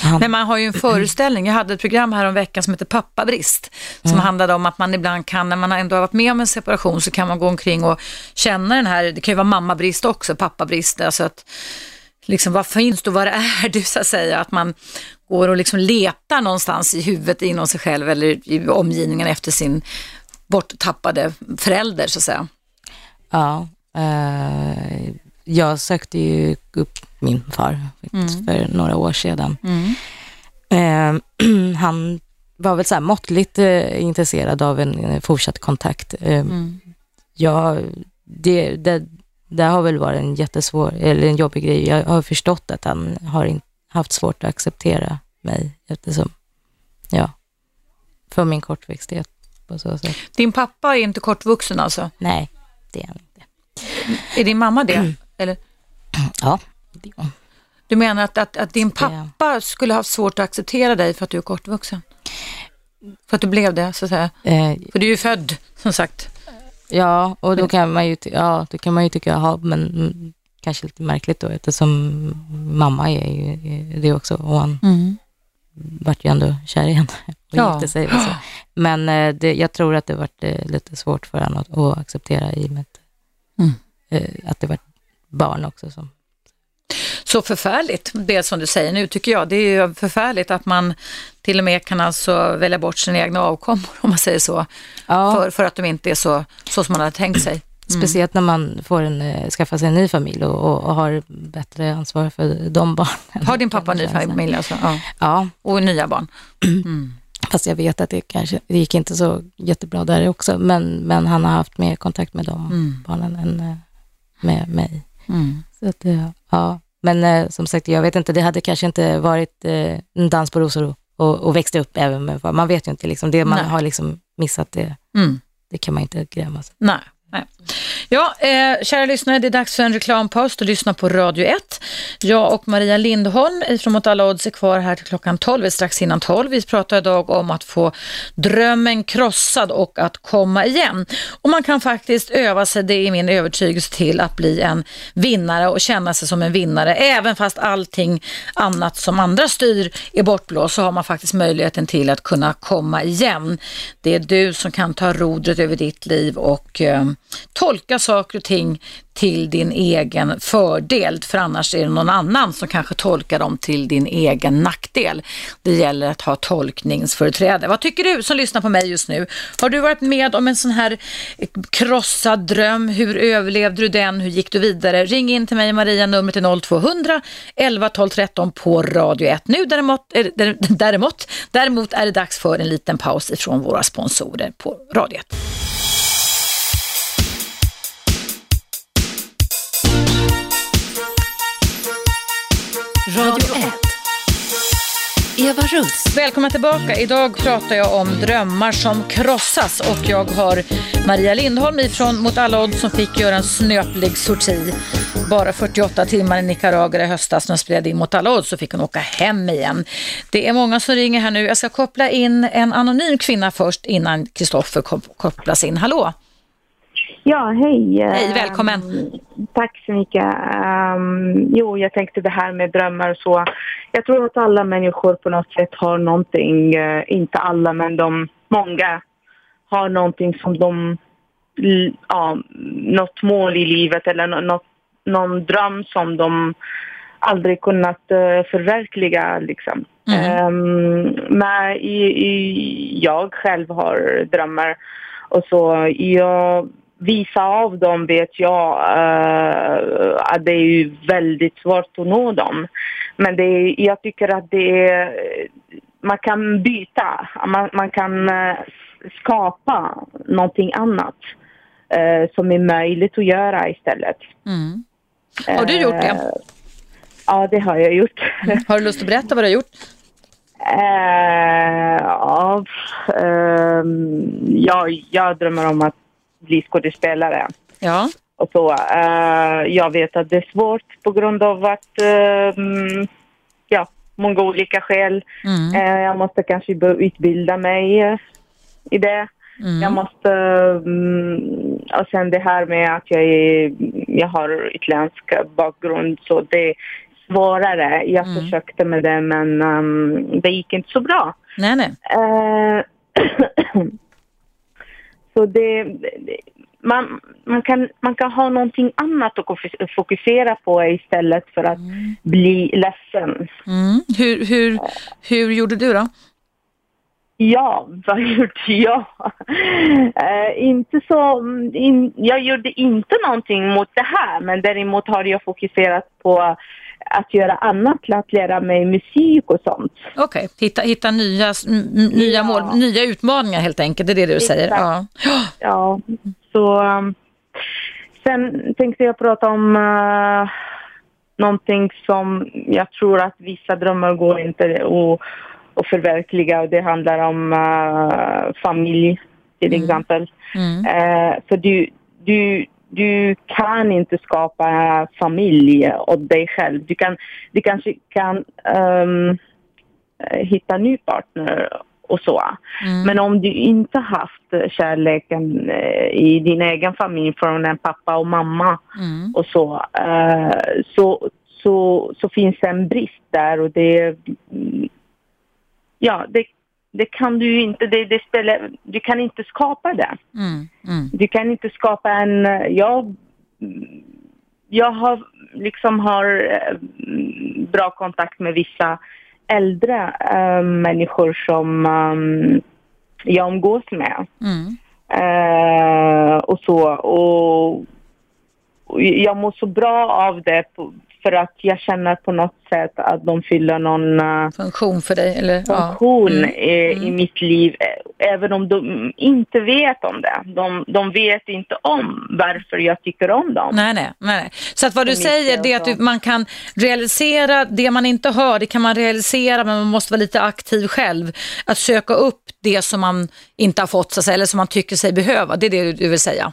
Han, Men man har ju en föreställning. Jag hade ett program här om veckan som heter Pappabrist. Som Mm. handlade om att man ibland kan, när man ändå har varit med om en separation, så kan man gå omkring och känna den här, det kan ju vara mammabrist också, pappabrist. Alltså att, liksom vad finns du, vad är du så att säga? Att man går och liksom letar någonstans i huvudet inom sig själv eller i omgivningen efter sin borttappade förälder så att säga. ja, eh, jag sökte ju upp min far faktiskt för några år sedan. Eh, han var väl så här måttligt eh, intresserad av en fortsatt kontakt. Eh, ja, det, det, det har väl varit en jättesvår, eller en jobbig grej. Jag har förstått att han har in, haft svårt att acceptera mig eftersom, ja, för min kortväxthet på så sätt. Din pappa är inte kortvuxen alltså? Nej, det är han inte. Är din mamma det? Eller? Ja, det hon. Du menar att, att, att din Så det- pappa skulle ha svårt att acceptera dig för att du är kortvuxen? För att du blev det, så att säga. Eh, För du är ju född, som sagt. Ja, och då kan man ju, ja, då kan man ju tycka, jaha, men mm, kanske lite märkligt då eftersom mamma är ju det också och han vart ju ändå kär i henne och Ja. gifte sig. Så. Men eh, det, jag tror att det vart eh, lite svårt för honom att, att acceptera i och med Mm. eh, att det var barn också som Så förfärligt, det som du säger nu tycker jag. Det är ju förfärligt att man till och med kan alltså välja bort sina egna avkommor, om man säger så. Ja. För, för att de inte är så, så som man hade tänkt sig. Speciellt när man får en, eh, skaffa sig en ny familj och, och, och har bättre ansvar för de barnen. Har din pappa en ny familj alltså? Ja. Ja, Och nya barn? Fast jag vet att det kanske, det gick inte så jättebra där också, men, men han har haft mer kontakt med de Mm. barnen än eh, med mig. Så att, eh, ja. Men eh, som sagt, jag vet inte, det hade kanske inte varit eh, en dans på rosor och, och växte upp även med Man vet ju inte, liksom, det man Nej. har liksom missat, det, Mm. det kan man inte gräma sig. Nej. Nej. Ja, eh, kära lyssnare, det är dags för en reklampaus och lyssna på Radio 1. Jag och Maria Lindholm från Mot alla odds är kvar här till klockan 12, strax innan 12. Vi pratar idag om att få drömmen krossad och att komma igen. Och man kan faktiskt öva sig, det är min övertygelse, till att bli en vinnare och känna sig som en vinnare. Även fast allting annat som andra styr är bortblåst så har man faktiskt möjligheten till att kunna komma igen. Det är du som kan ta rodret över ditt liv och eh, tolka saker och ting till din egen fördel, för annars är det någon annan som kanske tolkar dem till din egen nackdel. Det gäller att ha tolkningsföreträde. Vad tycker du som lyssnar på mig just nu? Har du varit med om en sån här eh, krossad dröm? Hur överlevde du den? Hur gick du vidare? Ring in till mig Maria, numret är 0200 11 12 13 på Radio 1. Nu däremot, eh, däremot, däremot är det dags för en liten paus ifrån våra sponsorer på Radio 1. Radio 1. Eva Russ. Välkomna tillbaka. Idag pratar jag om drömmar som krossas och jag har Maria Lindholm ifrån Mot alla odds som fick göra en snöplig sorti. Bara 48 timmar i Nicaragua i höstas när hon spelade in Mot alla odds så fick hon åka hem igen. Det är många som ringer här nu. Jag ska koppla in en anonym kvinna först innan Kristoffer kopplas in. Hallå! Ja, hej. Hej, välkommen. Ehm, tack så mycket. Ehm, jo, jag tänkte det här med drömmar och så. Jag tror att alla människor på något sätt har någonting, eh, inte alla men de många har någonting som de, ja, något mål i livet eller nå- något, någon dröm som de aldrig kunnat eh, förverkliga liksom. Ehm, men i, i, jag själv har drömmar och så jag, vissa av dem vet jag eh, att det är ju väldigt svårt att nå dem. Men det är, jag tycker att det är, man kan byta, man, man kan eh, skapa någonting annat eh, som är möjligt att göra istället. Mm. Har du gjort det? Ja, det har jag gjort. Har du lust att berätta vad du har gjort? Ja, ehm, ja, jag drömmer om att bli skådespelare. Ja. Och så, eh, jag vet att det är svårt på grund av att, ehm, ja, många olika skäl. Mm. Eh, jag måste kanske börja utbilda mig i det. Mm. Jag måste, mm, och sen det här med att jag, är, jag har utländsk bakgrund så det är svårare. Jag Mm. försökte med det men ehm, det gick inte så bra. Nej, nej. Så det, man, man, kan, man kan ha någonting annat att fokus- fokusera på istället för att bli ledsen. Mm. Hur, hur, hur gjorde du då? Ja, vad gjorde jag? Eh, inte så, in, jag gjorde inte någonting mot det här men däremot har jag fokuserat på att göra annat, att lära mig musik och sånt. Okej, hitta, hitta nya, nya Ja. mål, nya utmaningar helt enkelt, det är det du säger? Exakt. Ja. Ja, så um, sen tänkte jag prata om uh, någonting som jag tror att vissa drömmar går inte att, att förverkliga och det handlar om uh, familj till exempel. Mm. Eh, för du, du, du kan inte skapa familj åt dig själv. Du, kan, du kanske kan eh, hitta ny partner och så. Mm. Men om du inte haft kärleken eh, i din egen familj från en pappa och mamma Mm. och så, eh, så, så, så finns det en brist där och det, mm, ja, det, det kan du ju inte, det, det spelar, du kan inte skapa det. Mm. Mm. Du kan inte skapa en... Jag, jag har liksom har eh, bra kontakt med vissa äldre eh, människor som um, jag umgås med. Mm. Eh, och så. Och jag mår så bra av det för att jag känner på något sätt att de fyller någon eh, Funktion för dig? Eller? Ja. funktion Mm. i, i mitt liv, eh, även om de inte vet om det. De, de vet inte om varför jag tycker om dem. Nej, nej, nej. Så att vad du säger det är att du, man kan realisera det man inte hör, det kan man realisera men man måste vara lite aktiv själv. Att söka upp det som man inte har fått så att säga, eller som man tycker sig behöva. Det är det du vill säga.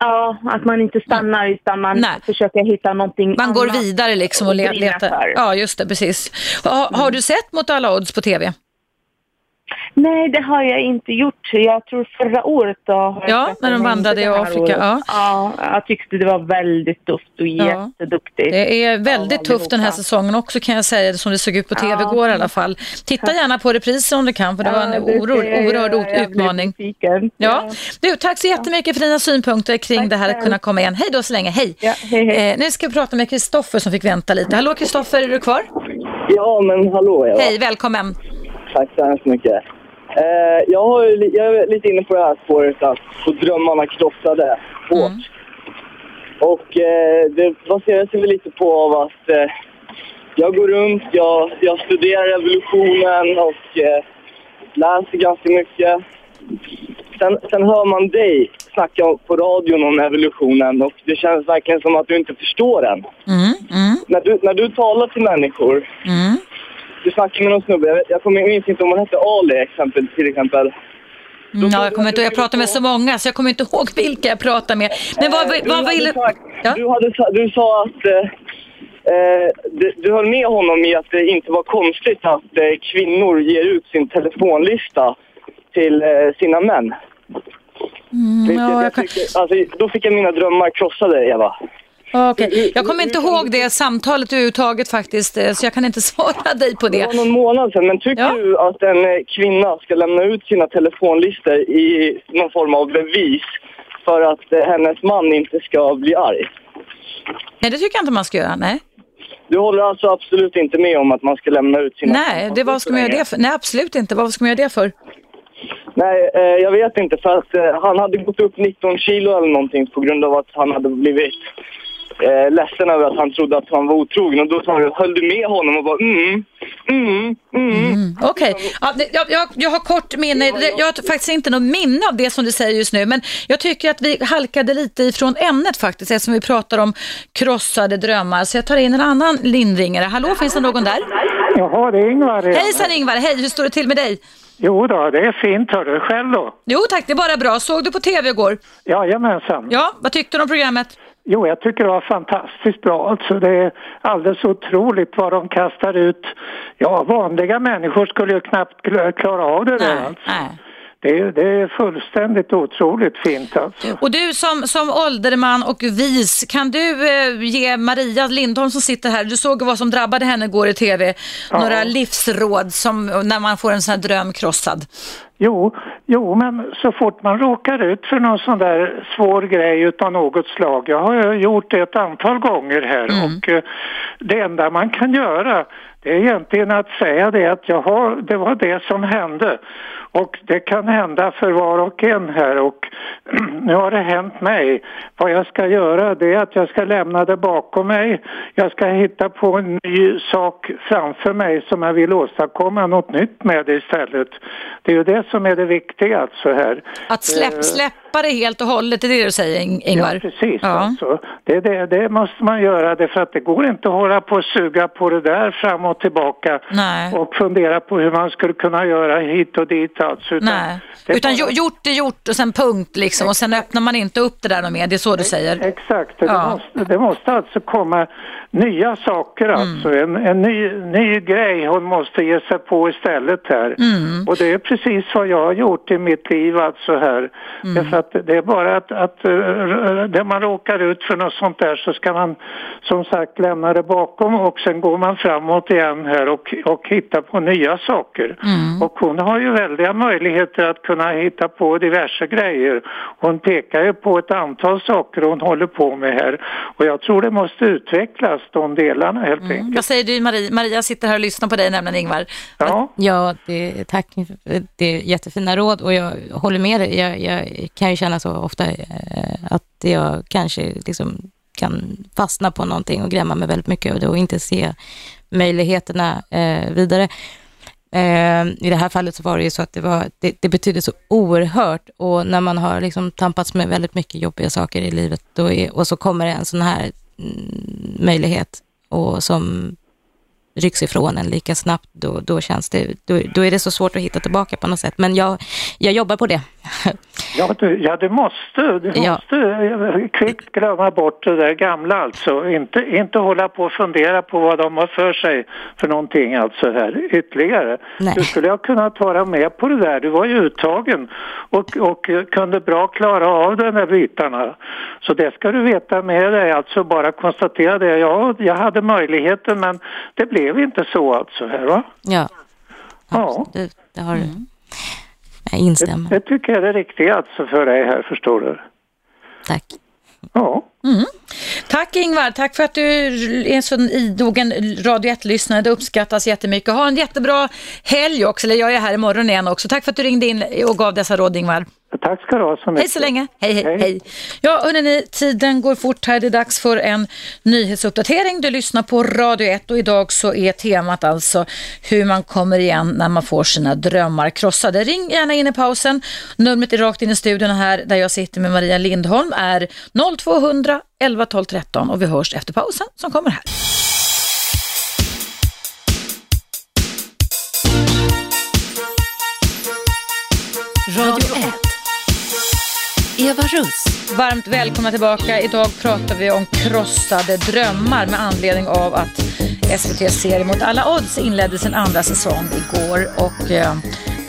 Ja, att man inte stannar utan man Nej. försöker hitta någonting Man går vidare liksom och letar. Ja, just det, precis. Har, har du sett Mot alla odds på TV? Nej, det har jag inte gjort. Jag tror förra året då har Ja, när de vandrade i Afrika, ja. ja, jag tyckte det var väldigt tufft och Ja. jätteduktigt. Det är väldigt Ja, tufft den här säsongen också kan jag säga, som det såg ut på TV Ja. igår i alla fall. Titta gärna på reprisen om du kan, för det var en Ja, det oerhörd, Jag utmaning. Ja. Du, tack så jättemycket för dina synpunkter kring Tack det här att kunna komma igen. Hej då så länge, hej! Ja, hej, hej. Eh, nu ska vi prata med Kristoffer som fick vänta lite. Hallå Kristoffer, är du kvar? Ja, men hallå Eva. Hej, välkommen! Tack så hemskt mycket. Eh, jag, har, jag är lite inne på det här spåret att få drömmarna krossade hårt. Mm. Och eh, det baserar sig väl lite på av att eh, jag går runt, jag, jag studerar revolutionen och eh, läser ganska mycket. Sen, sen hör man dig snacka på radion om evolutionen och det känns verkligen som att du inte förstår den. Mm, mm, När du, när du talar till människor mm. Du snackade med någon snubbe, jag, jag kommer, minns inte om han hette Ali exempel, till exempel. Ja, jag, kommer inte, jag pratar med så många så jag kommer inte ihåg vilka jag pratar med. Men vad, Eh, vad, hade ville... Ja? Du, hade, du sa att eh, eh, du, du höll med honom i att det inte var konstigt att eh, kvinnor ger ut sin telefonlista till eh, sina män. Vilket Mm, ja, jag jag kan- tycker, alltså, då fick jag mina drömmar krossade, Eva. Okej, Jag kommer inte ihåg det samtalet överhuvudtaget faktiskt, eh, så jag kan inte svara dig på Det det. var någon månad sedan, men tycker Ja. du att en eh, kvinna ska lämna ut sina telefonlistor i någon form av bevis för att eh, hennes man inte ska bli arg? Nej, det tycker jag inte man ska göra. Nej, Du håller alltså absolut inte med om att man ska lämna ut sina Nej det, vad ska man göra det för? Nej, absolut inte. Vad ska man göra det för? Nej, eh, jag vet inte. För att eh, han hade gått upp 19 kilo eller någonting på grund av att han hade blivit eh, ledsen över att han trodde att han var otrogen. Och då sa jag, höll du med honom och bara mm, mm, mm. Mm, Okej, ja, det- jag, jag, jag har kort minne. Jag har faktiskt inte något minne av det som du säger just nu. Men jag tycker att vi halkade lite ifrån ämnet faktiskt eftersom vi pratar om krossade drömmar. Så jag tar in en annan linringare. Hallå, finns det någon där? Jaha, det är Ingvar igen. Hejsan Ingvar, hej, hur står det till med dig? Jo då, det är fint. Hör du själv då? Jo tack, det är bara bra. Såg du på TV igår? Jajamensan. Ja, vad tyckte du om programmet? Jo, jag tycker det var fantastiskt bra. Alltså, det är alldeles otroligt vad de kastar ut. Ja, vanliga människor skulle ju knappt kl- klara av det där. Nej, Alltså. nej. Det, det är fullständigt otroligt fint alltså. Och du som, som ålderman och vis, kan du eh, ge Maria Lindholm som sitter här, du såg vad som drabbade henne igår i tv, Ja. några livsråd som när man får en sån här dröm krossad? Jo, jo, men så fort man råkar ut för någon sån där svår grej utav något slag. Jag har gjort det ett antal gånger här och eh, det enda man kan göra det är egentligen att säga det att jag har, det var det som hände. Och det kan hända för var och en här och nu har det hänt mig. Vad jag ska göra det är att jag ska lämna det bakom mig. Jag ska hitta på en ny sak framför mig som jag vill åstadkomma något nytt med istället. Det är ju det som är det viktiga alltså här. Att släpp, Eh, släppa det helt och hållet, det är det du säger Ing- Ingvar? Ja, precis. Ja. Alltså. Det, det, det måste man göra det för att det går inte att hålla på och suga på det där fram och tillbaka Nej. och fundera på hur man skulle kunna göra hit och dit alltså. Utan Nej, utan bara- gjo- gjort är gjort och sen punkt liksom och sen öppnar man inte upp det där något mer, det är så du säger? Exakt, det, Ja. måste, det måste alltså komma nya saker Mm. alltså. En, en ny, ny grej hon måste ge sig på istället här. Mm. Och det är precis vad jag har gjort i mitt liv alltså här. Mm. Därför att det är bara att, att när man råkar ut för något sånt där så ska man som sagt lämna det bakom och sen går man framåt igen här och, och hittar på nya saker. Mm. Och hon har ju väldiga möjligheter att kunna hitta på diverse grejer. Hon pekar ju på ett antal saker hon håller på med här. Och jag tror det måste utvecklas delarna helt Vad enkelt. säger du Maria? Maria sitter här och lyssnar på dig nämligen Ingvar. Ja. Ja, det, tack. Det är jättefina råd och jag håller med dig. Jag, jag kan ju känna så ofta eh, att jag kanske liksom kan fastna på någonting och grämma mig väldigt mycket och, det och inte se möjligheterna eh, vidare. Eh, I det här fallet så var det ju så att det, var, det, det betyder så oerhört och när man har liksom tampats med väldigt mycket jobbiga saker i livet då är, och så kommer det en sån här mm, Mm, möjlighet och som rycks ifrån en lika snabbt, då, då känns det, då, då är det så svårt att hitta tillbaka på något sätt. Men jag, jag jobbar på det. Ja, du, ja, du måste, du Ja. måste eh, kvickt glömma bort det där gamla alltså. Inte, inte hålla på och fundera på vad de har för sig för någonting alltså här ytterligare. Nej. Du skulle ha kunnat vara med på det där. Du var ju uttagen och, och kunde bra klara av de där bitarna. Så det ska du veta med dig, alltså bara konstatera det. Ja, jag hade möjligheten men det blev inte så alltså här va? Ja, Ja. absolut. Det har du. Jag instämmer. Det tycker jag är det riktiga alltså för dig här förstår du. Tack. Ja. Tack Ingvar, tack för att du är en sån idogen Radio 1-lyssnare. Det uppskattas jättemycket. Ha en jättebra helg också, eller jag är här imorgon igen också. Tack för att du ringde in och gav dessa råd Ingvar. Tack ska du ha så mycket. Hej så länge. Hej, hej, Hej. hej. Ja, hörrni, tiden går fort här. Det är dags för en nyhetsuppdatering. Du lyssnar på Radio 1 och idag så är temat alltså hur man kommer igen när man får sina drömmar krossade. Ring gärna in i pausen. Numret är rakt in i studion här där jag sitter med Maria Lindholm är 0200 11 12 13 och vi hörs efter pausen som kommer här. Radio 1. Eva Russ. Varmt välkomna tillbaka. Idag pratar vi om krossade drömmar med anledning av att SVTs serie Mot alla odds inledde sin andra säsong igår och eh,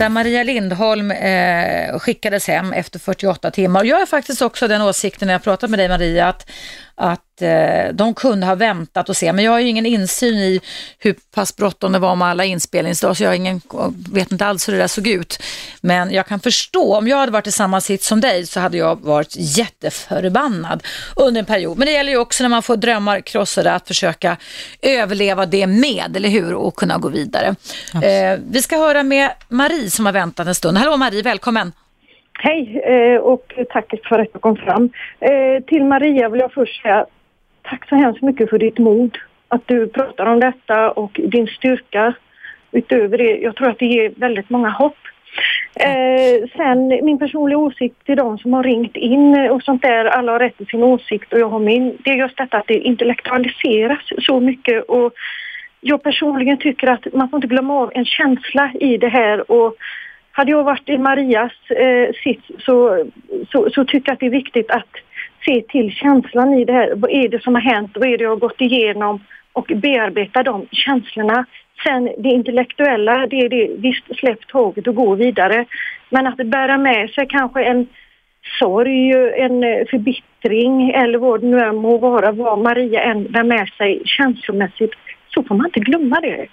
där Maria Lindholm eh, skickades hem efter 48 timmar. Jag är faktiskt också den åsikten när jag pratat med dig Maria att, att eh, de kunde ha väntat och se men jag har ju ingen insyn i hur pass bråttom det var med alla inspelningsdagar så jag har ingen, vet inte alls hur det där såg ut. Men jag kan förstå, om jag hade varit i samma sitt som dig så hade jag varit jätteförbannad under en period. Men det gäller ju också när man får drömmar krossade att försöka överleva det med, eller hur? Och kunna gå vidare. Eh, vi ska höra med Marie som har väntat en stund. Hallå Marie, välkommen! Hej eh, och tack för att du kom fram. Eh, till Maria vill jag först säga tack så hemskt mycket för ditt mod. Att du pratar om detta och din styrka. Utöver det, jag tror att det ger väldigt många hopp. Eh, sen min personliga åsikt till de som har ringt in och sånt där, alla har rätt till sin åsikt och jag har min. Det är just detta att det intellektualiseras så mycket och jag personligen tycker att man får inte glömma av en känsla i det här och hade jag varit i Marias eh, sits så, så, så tycker jag att det är viktigt att se till känslan i det här. Vad är det som har hänt? Vad är det jag har gått igenom? Och bearbeta de känslorna. Sen det intellektuella, det är det, visst släpp taget och gå vidare. Men att bära med sig kanske en sorg, en eh, förbittring eller vad det nu än må vara, vad Maria än bär med sig känslomässigt, så får man inte glömma det.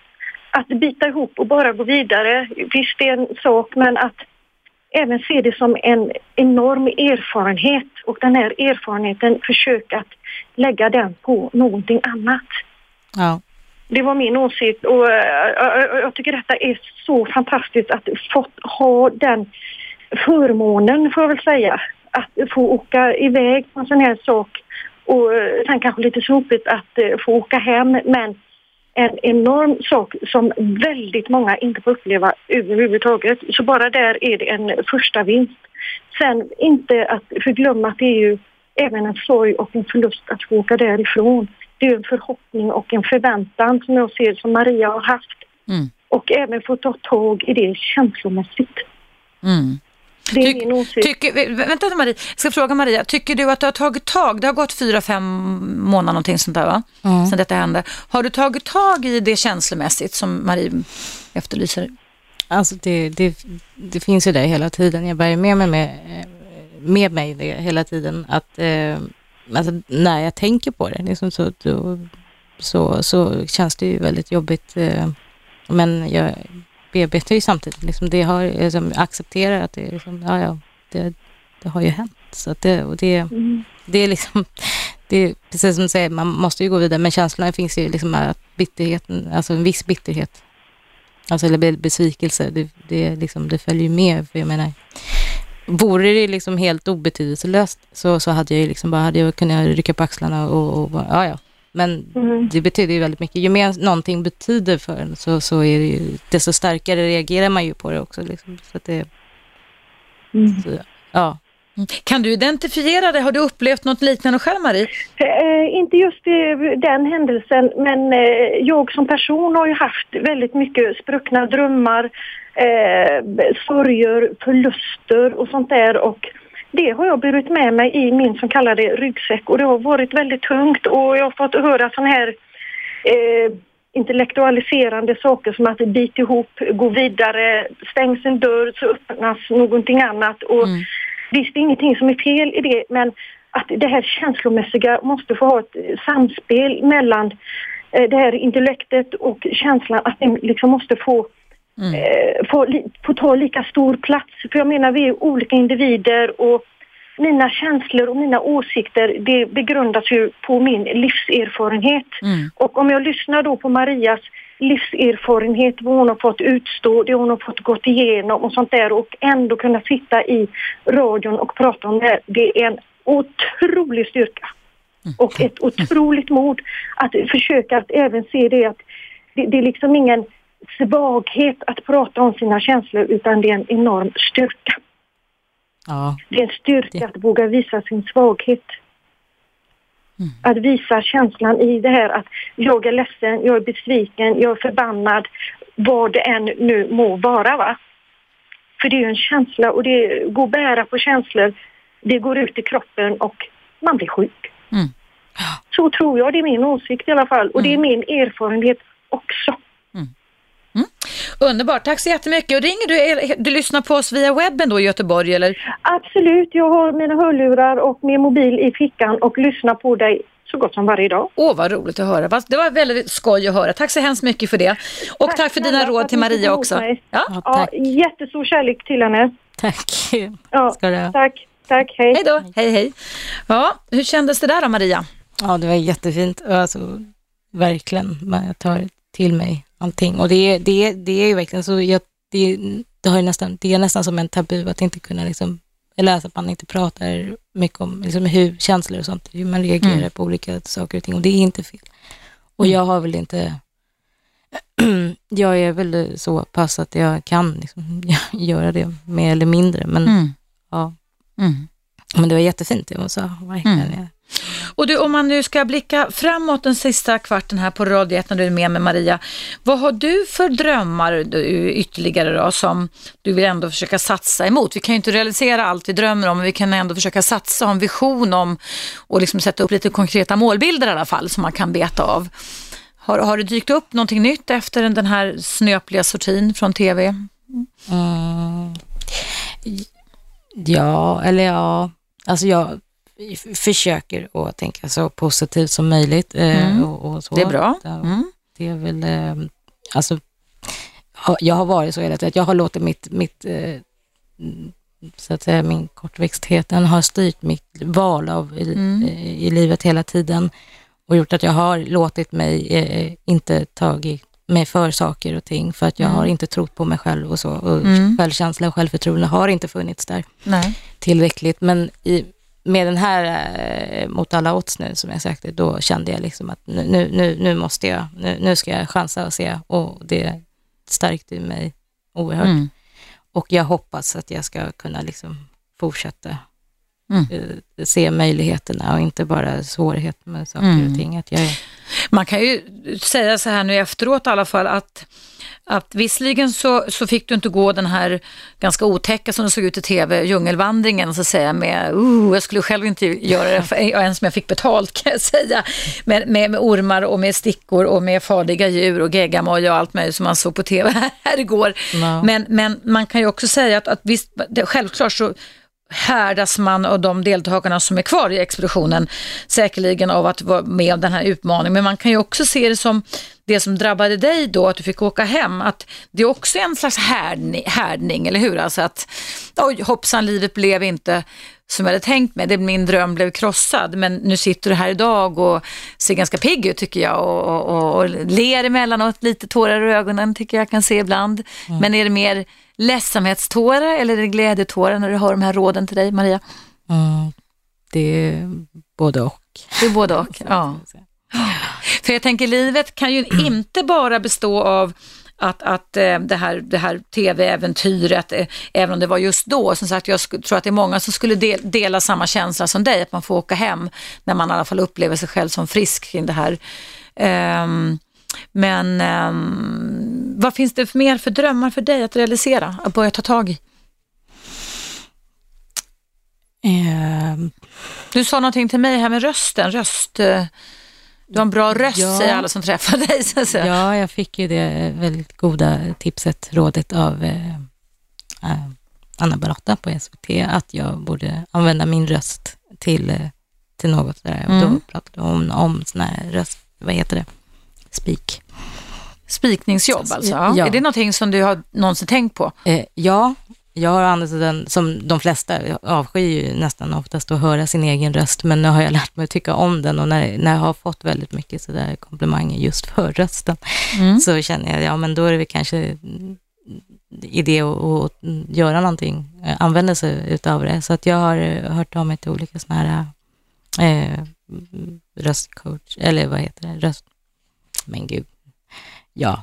Att bita ihop och bara gå vidare, visst det är en sak, men att även se det som en enorm erfarenhet och den här erfarenheten försöka att lägga den på någonting annat. Ja. Det var min åsikt och uh, jag tycker detta är så fantastiskt att fått ha den förmånen, får jag väl säga, att få åka iväg på en sån här sak och sen kanske lite snopigt att få åka hem men en enorm sak som väldigt många inte får uppleva överhuvudtaget. Så bara där är det en första vinst. Sen inte att förglömma att det är ju även en sorg och en förlust att få åka därifrån. Det är en förhoppning och en förväntan som jag ser som Maria har haft. Mm. Och även få ta tag i det känslomässigt. Mm. Det är min åsikt. Tycker, vä- vänta Maria, jag ska fråga Maria, tycker du att du har tagit tag, det har gått fyra, fem månader någonting sånt där va? Mm. Sen detta hände. Har du tagit tag i det känslomässigt som Marie efterlyser? Alltså det, det, det finns ju där hela tiden. Jag bär med mig, med, med mig det hela tiden. Att eh, alltså, när jag tänker på det liksom så, då, så, så känns det ju väldigt jobbigt. Eh, men jag bearbetar ju samtidigt. Liksom, det har, liksom, accepterar att det, liksom, ja, ja, det, det har ju hänt. Så det, och det, Mm. det är liksom, det är precis som du säger, man måste ju gå vidare. Men känslan finns ju liksom att bitterheten, alltså en viss bitterhet Alltså eller be- besvikelse, det, det, liksom, det följer ju med. För jag menar, vore det liksom helt obetydelselöst så, så hade jag ju liksom bara, hade jag kunnat rycka på axlarna och, och bara, ja ja. Men Mm. det betyder ju väldigt mycket. Ju mer någonting betyder för en så, så är det ju, desto starkare reagerar man ju på det också. Liksom. Så att det, Mm. så, ja. Kan du identifiera det? Har du upplevt något liknande själv Marie? Eh, inte just i den händelsen, men eh, jag som person har ju haft väldigt mycket spruckna drömmar, eh, sorger, förluster och sånt där. Och det har jag burit med mig i min så kallade ryggsäck och det har varit väldigt tungt och jag har fått höra sån här eh, intellektualiserande saker som att bit ihop, gå vidare, stängs en dörr så öppnas någonting annat. Och Mm. Visst, det är ingenting som är fel i det, men att det här känslomässiga måste få ha ett samspel mellan eh, det här intellektet och känslan, att det liksom måste få, Mm. eh, få, li, få ta lika stor plats. För jag menar, vi är olika individer och mina känslor och mina åsikter, det begrundas ju på min livserfarenhet. Mm. Och om jag lyssnar då på Marias livserfarenhet, vad hon har fått utstå, det hon har fått gått igenom och sånt där och ändå kunna sitta i radion och prata om det här, det är en otrolig styrka. Och ett otroligt mod att försöka att även se det att det, det är liksom ingen svaghet att prata om sina känslor utan det är en enorm styrka. ja. Det är en styrka att våga visa sin svaghet. Att visa känslan i det här att jag är ledsen, jag är besviken, jag är förbannad, vad det än nu må vara. Va? För det är ju en känsla och det går att bära på känslor. Det går ut i kroppen och man blir sjuk. Mm. Så tror jag, det är min åsikt i alla fall. Och det är min erfarenhet också. Underbart, tack så jättemycket. Och ringer du, du lyssnar på oss via webben då i Göteborg eller? Absolut, jag har mina hörlurar och min mobil i fickan och lyssnar på dig så gott som varje dag. Åh, vad roligt att höra. Det var väldigt skoj att höra. Tack så hemskt mycket för det. Och tack, för dina råd till Maria också. mig. Ja, ja Ja, tack. jättestor kärlek till henne. Tack. Ja, Ska du ha. tack, tack, hej. hej då. Hej, hej. Ja, hur kändes det där då Maria? Ja, det var jättefint. Alltså, verkligen. Men Jag tar till mig allting. Och det, är- det, det är ju verkligen så, jag, det, det, har nästan, det är nästan som en tabu att inte kunna liksom, eller alltså att man inte pratar mycket om liksom hur känslor och sånt, hur man reagerar Mm. på olika saker och ting. Och det är inte fel. Och jag har väl inte, jag är väl så pass att jag kan liksom, göra det mer eller mindre. Men, ja. Mm. men det var jättefint, jag måste säga. Verkligen. Och du, om man nu ska blicka framåt den sista kvarten här på Radio 1 när du är med med Maria. Vad har du för drömmar du, ytterligare då som du vill ändå försöka satsa emot? Vi kan ju inte realisera allt vi drömmer om, men vi kan ändå försöka satsa, ha en vision om och liksom sätta upp lite konkreta målbilder i alla fall som man kan beta av. Har, har det dykt upp någonting nytt efter den här snöpliga sortin från TV? Mm. Ja, eller ja, alltså jag försöker att tänka så positivt som möjligt. eh, Mm. Och, och så. Det är bra. Det, Mm. det är väl, eh, alltså, jag har varit så hela tiden, att jag har låtit mitt, mitt eh, mm, så att säga, min kortväxthet, den har styrt mitt val av i, Mm. i livet hela tiden och gjort att jag har låtit mig eh, inte tagit mig för saker och ting för att jag Mm. har inte trott på mig själv och så. Och Mm. självkänsla och självförtroende har inte funnits där Nej. tillräckligt. Men i, med den här eh, mot alla odds nu som jag sagt, då kände jag liksom att nu, nu, nu, nu måste jag, nu, nu ska jag chansa och se och det stärkte mig oerhört. Mm. Och jag hoppas att jag ska kunna liksom fortsätta Mm. eh, se möjligheterna och inte bara svårigheter med saker Mm. och ting. Att jag är, Man kan ju säga så här nu efteråt i alla fall att, att visserligen så, så fick du inte gå den här ganska otäcka som det såg ut i tv, djungelvandringen så att säga med, uh, jag skulle själv inte göra det för, ens om jag fick betalt kan jag säga, med, med, med ormar och med stickor och med farliga djur och geggamoja och allt möjligt som man såg på tv här, här igår. Ja. Men, men man kan ju också säga att, att visst, det, självklart så härdas man och de deltagarna som är kvar i expeditionen säkerligen av att vara med om den här utmaningen. Men man kan ju också se det som det som drabbade dig då, att du fick åka hem, att det är också en slags härdning, härdning eller hur? Alltså att oj, hoppsan, livet blev inte som jag hade tänkt mig, det, min dröm blev krossad, men nu sitter du här idag och ser ganska pigg ut tycker jag och, och, och, och ler emellanåt, lite tårar i ögonen tycker jag kan se ibland. Men är det mer ledsamhetstårar eller är det glädjetårar när du hör de här råden till dig, Maria? mm, det är både och. Det är både och. Ja. För jag tänker livet kan ju inte bara bestå av att, att eh, det här, det här tv-äventyret, eh, även om det var just då, som sagt jag tror att det är många som skulle del, dela samma känsla som dig, att man får åka hem när man i alla fall upplever sig själv som frisk kring det här. Ehm, men ehm, vad finns det mer för drömmar för dig att realisera, att börja ta tag i? Ehm, Du sa någonting till mig här med rösten, röst... Du har en bra röst Ja. säger alla som träffar dig. Så att säga. Ja, jag fick ju det väldigt goda tipset, rådet av eh, eh, Anna Barotta på SVT, att jag borde använda min röst till, eh, till något där. Och Mm. då pratade hon om sån här röst, vad heter det? Speak. Spikningsjobb alltså? Ja. Är det någonting som du har någonsin tänkt på? Eh, ja, jag har använt den, som de flesta, avskyr ju nästan oftast att höra sin egen röst, men nu har jag lärt mig att tycka om den och när, när jag har fått väldigt mycket sådär komplimanger just för rösten, Mm. så känner jag, ja men då är det kanske idé att, att göra någonting, eh, använda sig utav det. Så att jag har eh, hört av mig till olika sådana här eh, röstcoach, eller vad heter det, röst, men gud, ja,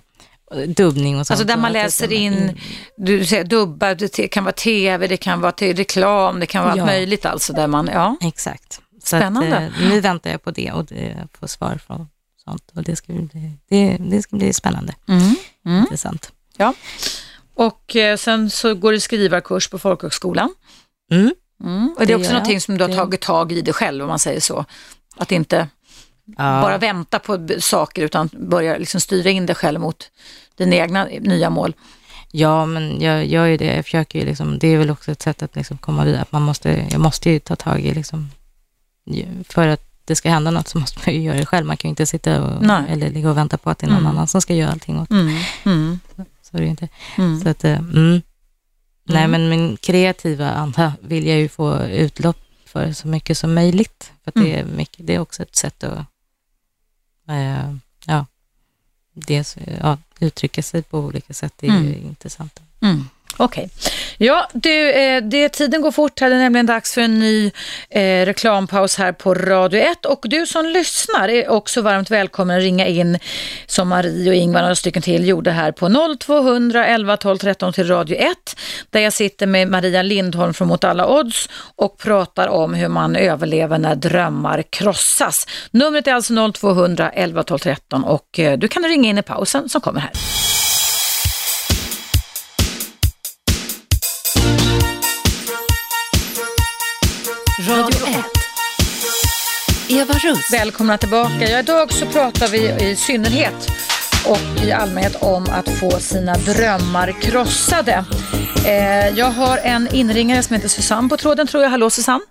dubbning och sånt. Alltså där man att- läser in, du säger dubba, det kan vara tv, det kan vara reklam, det kan vara Ja. allt möjligt alltså där man, ja. Exakt. Så Spännande. Att, eh, nu väntar jag på det och det, få svar från sånt och det ska bli, det, det ska bli spännande, Mm. Mm. intressant. Och eh, sen så går du skrivarkurs på folkhögskolan. Mm. Mm. Och det är också jag. någonting som du har tagit tag i det själv om man säger så. Att inte Ja, bara vänta på saker utan börja liksom styra in dig själv mot dina egna nya mål. ja, men jag gör ju det, jag försöker ju liksom, det är väl också ett sätt att liksom komma vidare, att man måste, jag måste ju ta tag i liksom, för att det ska hända något så måste man ju göra det själv, man kan ju inte sitta och, Nej. eller ligga och vänta på att det är någon Mm. annan som ska göra allting åt Mm. Mm. så är det inte. Mm. Så att, eh, mm. Nej, men min kreativa anda vill jag ju få utlopp för så mycket som möjligt. För det, är mycket, det är också ett sätt att eh, ja, dels, ja, uttrycka sig på olika sätt. Det är ju Mm. intressant. Mm. Okej. Ja, du, eh, det, tiden går fort här. Det är nämligen dags för en ny eh, reklampaus här på Radio 1. Och du som lyssnar är också varmt välkommen att ringa in som Marie och Ingvar och några stycken till gjorde här på 0200 11 12 13 till Radio 1. Där jag sitter med Maria Lindholm från Mot alla odds och pratar om hur man överlever när drömmar krossas. Numret är alltså 0200 11 12 13 och eh, du kan ringa in i pausen som kommer här. Radio 1. Eva Russ. Välkomna tillbaka. Ja, idag så pratar vi i synnerhet och i allmänhet om att få sina drömmar krossade. Eh, jag har en inringare som heter Susanne på tråden tror jag. Hallå Susanne!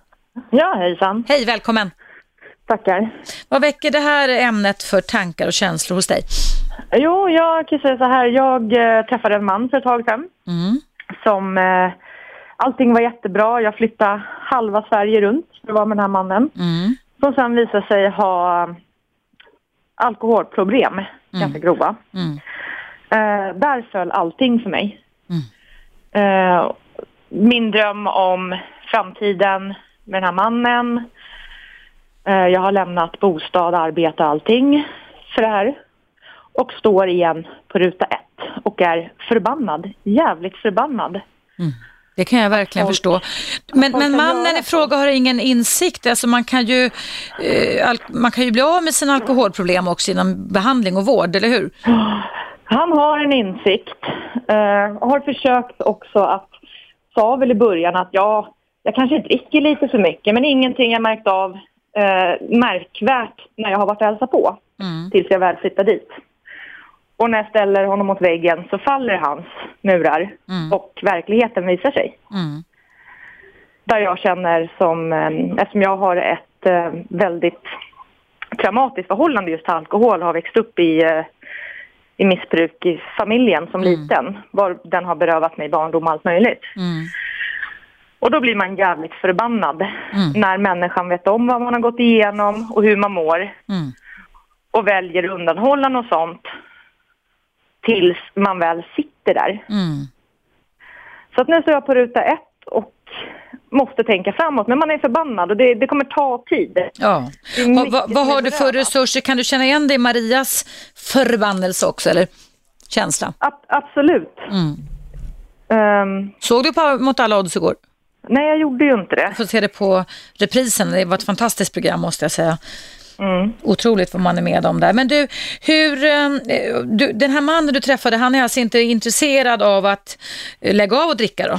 Ja, hejsan. Hej, välkommen! Tackar. Vad väcker det här ämnet för tankar och känslor hos dig? Jo, jag kan säga så här. Jag eh, träffade en man för ett tag sedan Mm. som eh, allting var jättebra. Jag flyttade halva Sverige runt för att vara med den här mannen. Mm. Som sen visade sig ha alkoholproblem, ganska grova. Mm. Eh, där föll allting för mig. Mm. Eh, min dröm om framtiden med den här mannen. Eh, jag har lämnat bostad, arbete och allting för det här. Och står igen på ruta ett och är förbannad, jävligt förbannad. Det kan jag verkligen Folk- förstå. Men, men mannen i fråga har ingen insikt. Alltså man, kan ju, eh, al- man kan ju bli av med sina alkoholproblem också genom behandling och vård, eller hur? Han har en insikt. Eh, har försökt också att, sa väl i början att ja, jag kanske dricker lite för mycket men ingenting jag märkt av eh, märkvärt när jag har varit och hälsat på. Mm. Tills jag väl flyttar dit. Och när jag ställer honom mot väggen så faller hans murar Mm. och verkligheten visar sig. Mm. Där jag känner som, eh, eftersom jag har ett eh, väldigt traumatiskt förhållande just till alkohol, har växt upp i, eh, i missbruk i familjen som liten. Var den har berövat mig barndom och allt möjligt. Mm. Och då blir man jävligt förbannad Mm. när människan vet om vad man har gått igenom och hur man mår Mm. och väljer att undanhålla något sånt tills man väl sitter där. Mm. Så att nu står jag på ruta ett och måste tänka framåt. Men man är förbannad och det, det kommer ta tid. Ja. Ha, mycket vad, har du för resurser? Kan du känna igen dig i Marias förbannelse också, eller känsla? Ab- absolut. Mm. Ehm, Såg du på Mot alla odds igår? nej, jag gjorde ju inte det. Jag får se det på reprisen. Det var ett fantastiskt program måste jag säga. Mm. Otroligt vad man är med om där. Men du, hur, eh, du, den här mannen du träffade, han är alltså inte intresserad av att lägga av och dricka då?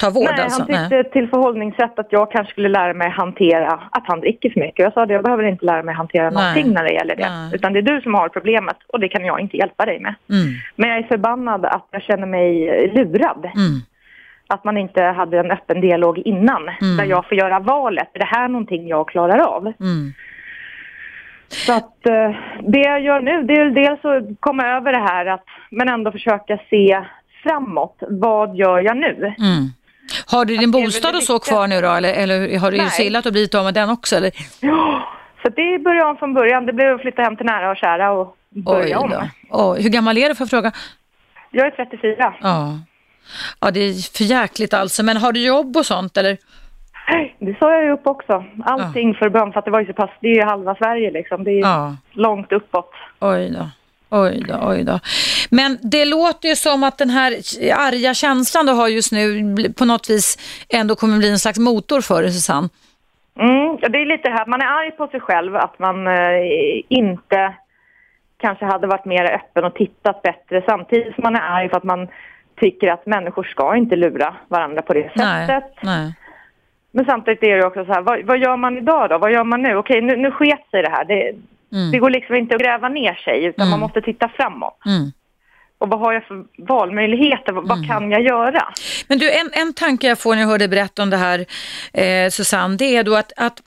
Ta vård Nej, alltså? han tyckte till förhållningssätt att jag kanske skulle lära mig hantera att han dricker för mycket. Jag sa att jag behöver inte lära mig hantera Nej. någonting när det gäller det. Nej. Utan det är du som har problemet och det kan jag inte hjälpa dig med. Mm, Men jag är förbannad att jag känner mig lurad. mm, Att man inte hade en öppen dialog innan. Mm. Där jag får göra valet. Är det här någonting jag klarar av? mm. Så att eh, det jag gör nu, det är dels att komma över det här att, men ändå försöka se framåt. Vad gör jag nu? Mm. Har du din bostad och så kvar nu då? Eller, eller har du att du blivit av med den också? Eller? Ja, så det börjar om från början. Det blev att flytta hem till nära och kära och börja om. Oj, hur gammal är du för att fråga? Jag är 34. Ja. ja, det är för jäkligt alltså. Men har du jobb och sånt eller? Det sa jag upp också. Allting för början, för att det var ju så pass, det är ju halva Sverige liksom. Det är Ja. långt uppåt. Oj då. Oj då, oj då. Men det låter ju som att den här arga känslan du har just nu på något vis ändå kommer bli en slags motor för dig, Susanne. Mm, ja, det är lite här, man är arg på sig själv att man eh, inte kanske hade varit mer öppen och tittat bättre samtidigt som man är arg för att man tycker att människor ska inte lura varandra på det Nej, sättet. nej. Men samtidigt är det också så här, vad, vad gör man idag då? Vad gör man nu? Okej, nu, nu sket sig det här. Det, Mm. det går liksom inte att gräva ner sig utan Mm. man måste titta framåt. Mm. Och vad har jag för valmöjligheter? Vad, vad kan jag göra? Men du, en, en tanke jag får när jag hör dig berätta om det här, eh, Susanne, det är då att, att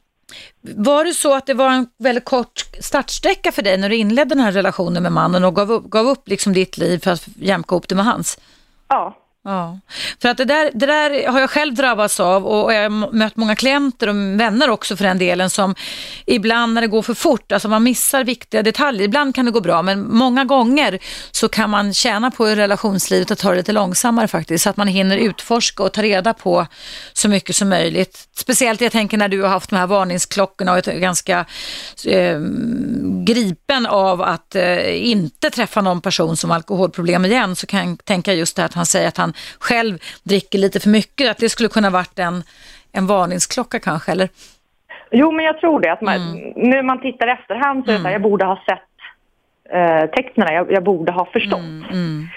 var det så att det var en väldigt kort startsträcka för dig när du inledde den här relationen med mannen och gav upp, gav upp liksom ditt liv för att jämka ihop det med hans? Ja. Ja, för att det där, det där har jag själv drabbats av och jag har mött många klienter och vänner också för den delen som ibland när det går för fort, alltså man missar viktiga detaljer. Ibland kan det gå bra men många gånger så kan man tjäna på i relationslivet att ta det lite långsammare faktiskt så att man hinner utforska och ta reda på så mycket som möjligt. Speciellt jag tänker när du har haft de här varningsklockorna och är ganska eh, gripen av att eh, inte träffa någon person som har alkoholproblem igen så kan jag tänka just det här att han säger att han själv dricker lite för mycket, att det skulle kunna varit en, en varningsklocka kanske eller? Jo, men jag tror det. Att man, Mm. Nu man tittar efterhand så är det så här, jag borde ha sett eh, texterna, jag, jag borde ha förstått. Mm.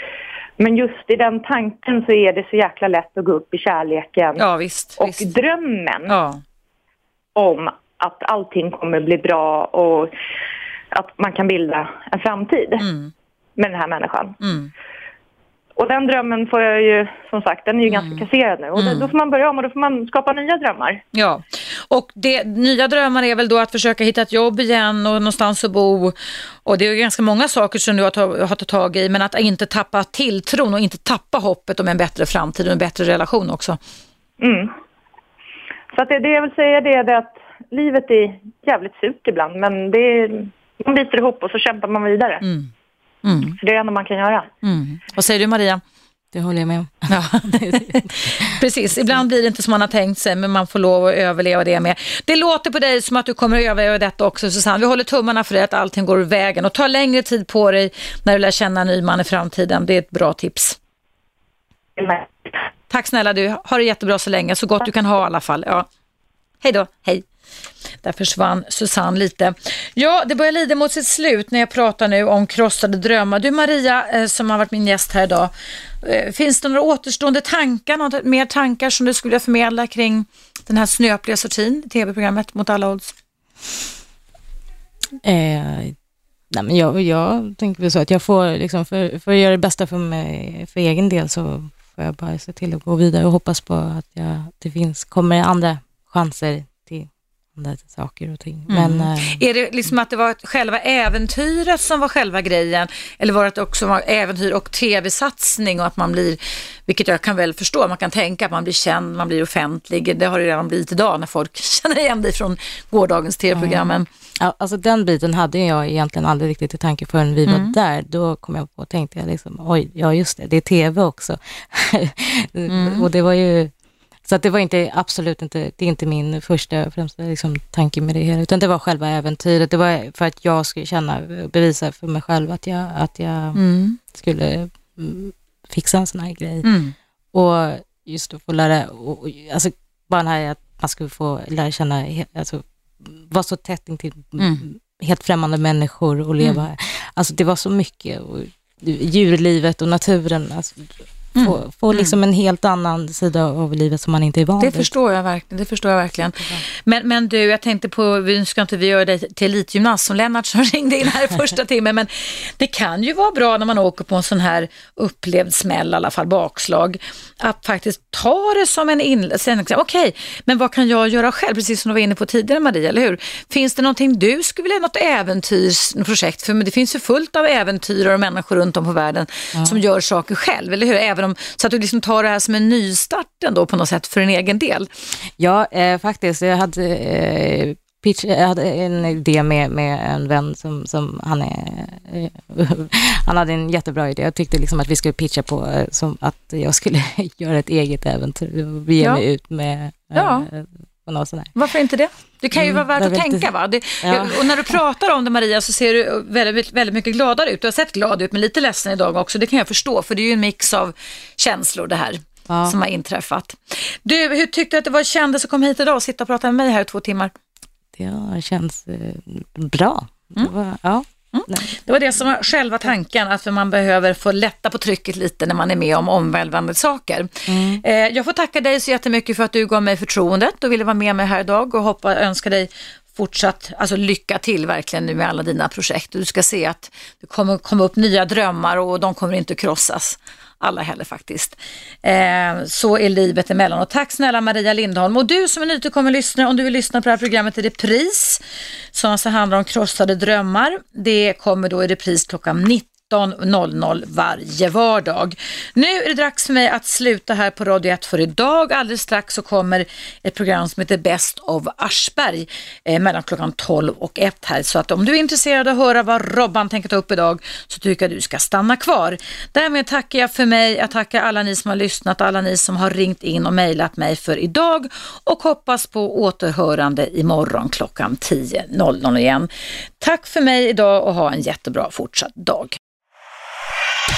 Men just i den tanken så är det så jäkla lätt att gå upp i kärleken. Ja visst. och visst. drömmen Ja. om att allting kommer bli bra och att man kan bilda en framtid. Mm. med den här människan. Mm. Och den drömmen får jag ju, som sagt, den är ju Mm. ganska kasserad nu. Och då- då får man börja om och då får man skapa nya drömmar. Ja, och det, nya drömmar är väl då att försöka hitta ett jobb igen och någonstans att bo. Och det är ju ganska många saker som du har, ta, har tagit tag i, men att inte tappa tilltron och inte tappa hoppet om en bättre framtid och en bättre relation också. Mm. Så att det, det jag vill säga det är det att livet är jävligt surt ibland, men det är, man biter ihop och så kämpar man vidare. Mm. Mm. För det är det enda man kan göra. Mm. Vad säger du Maria? Det håller jag med om. Ja. Precis, ibland blir det inte som man har tänkt sig men man får lov att överleva det med. Det låter på dig som att du kommer att överleva detta också Susanne. Vi håller tummarna för dig att allting går vägen och ta längre tid på dig när du lär känna en ny man i framtiden. Det är ett bra tips. Tack snälla du, ha det jättebra så länge, så gott du kan ha i alla fall. Ja. Hej då, hej. Där försvann Susanne lite. Ja, det börjar lida mot sitt slut när jag pratar nu om krossade drömmar. Du Maria, eh, som har varit min gäst här idag, eh, finns det några återstående tankar, några mer tankar som du skulle vilja förmedla kring den här snöpliga sortin, tv-programmet Mot alla odds? Eh, nej men jag, jag tänker väl så att jag får, liksom, för, för att göra det bästa för mig, för egen del så får jag bara se till att gå vidare och hoppas på att jag, det finns, kommer andra chanser andra saker och ting. Men eh, Är det liksom att det var själva äventyret som var själva grejen? Eller var det också var äventyr och tv-satsning och att man blir, vilket jag kan väl förstå, man kan tänka att man blir känd, man blir offentlig. Det har det redan blivit idag när folk känner igen dig från gårdagens tv-programmen. Ja, alltså den biten hade jag egentligen aldrig riktigt i tanke förrän vi Mm. var där. Då kom jag på och tänkte jag liksom, oj, ja just det, det är tv också. Mm. och det var ju, så att det var inte, absolut inte, det är inte min första främsta liksom, tanke med det hela, utan det var själva äventyret. Det var för att jag skulle känna, bevisa för mig själv att jag, att jag Mm. skulle mm, fixa en sån här grej. Mm. Och just att få lära, och, alltså bara den här att man skulle få lära känna, alltså vara så tätt intill Mm. helt främmande människor och leva, alltså det var så mycket, och djurlivet och naturen, alltså, Mm. få liksom en helt annan sida av livet som man inte är van Det vid. förstår jag verkligen. Det förstår jag verkligen. Men, men du, jag tänkte på, nu ska inte vi göra dig till elitgymnast som Lennart som ringde in här i första timmen, men det kan ju vara bra när man åker på en sån här upplevd smäll, i alla fall bakslag, att faktiskt ta det som en inledning. Okej, men vad kan jag göra själv? Precis som du var inne på tidigare Maria, eller hur? Finns det någonting du skulle vilja, något äventyrsprojekt? För det finns ju fullt av äventyrare och människor runt om på världen som gör saker själv, eller hur? Även om, så att du liksom tar det här som en nystart ändå på något sätt för en egen del. Ja, eh, faktiskt. Jag hade, eh, pitch, jag hade en idé med, med en vän som, som han är, eh, han hade en jättebra idé. Jag tyckte liksom att vi skulle pitcha på eh, som att jag skulle göra ett eget äventyr och bege Ja. mig ut med eh, Ja. På något sånt där. Varför inte det? Det kan ju Mm, vara värt att tänka va? Det, Ja. Och när du pratar om det Maria så ser du väldigt, väldigt mycket gladare ut. Du har sett glad ut men lite ledsen idag också. Det kan jag förstå för det är ju en mix av känslor det här Ja. som har inträffat. Du, hur tyckte du att det var kändes att komma hit idag och sitta och prata med mig här i två timmar? Det har känts eh, bra. Det var, ja. Nej. Det var det som var själva tanken, att man behöver få lätta på trycket lite när man är med om omvälvande saker. Eh, jag får tacka dig så jättemycket för att du gav mig förtroendet och ville vara med mig här idag och hoppa, önska dig fortsatt alltså lycka till verkligen nu med alla dina projekt. Du ska se att det kommer komma upp nya drömmar och de kommer inte krossas. Alla heller faktiskt. Eh, så är livet emellan. Och tack snälla Maria Lindholm. Och du som är nytillkommen lyssnare, om du vill lyssna på det här programmet i repris, som alltså handlar om krossade drömmar, det kommer då i repris klockan 19 19.00 varje vardag. Nu är det dags för mig att sluta här på Radio 1 för idag. Alldeles strax så kommer ett program som heter Best of Aschberg eh, mellan klockan 12 och 1 här. Så att om du är intresserad av att höra vad Robban tänker ta upp idag så tycker jag du ska stanna kvar. Därmed tackar jag för mig. Jag tackar alla ni som har lyssnat, alla ni som har ringt in och mejlat mig för idag och hoppas på återhörande imorgon klockan 10.00 igen. Tack för mig idag och ha en jättebra fortsatt dag.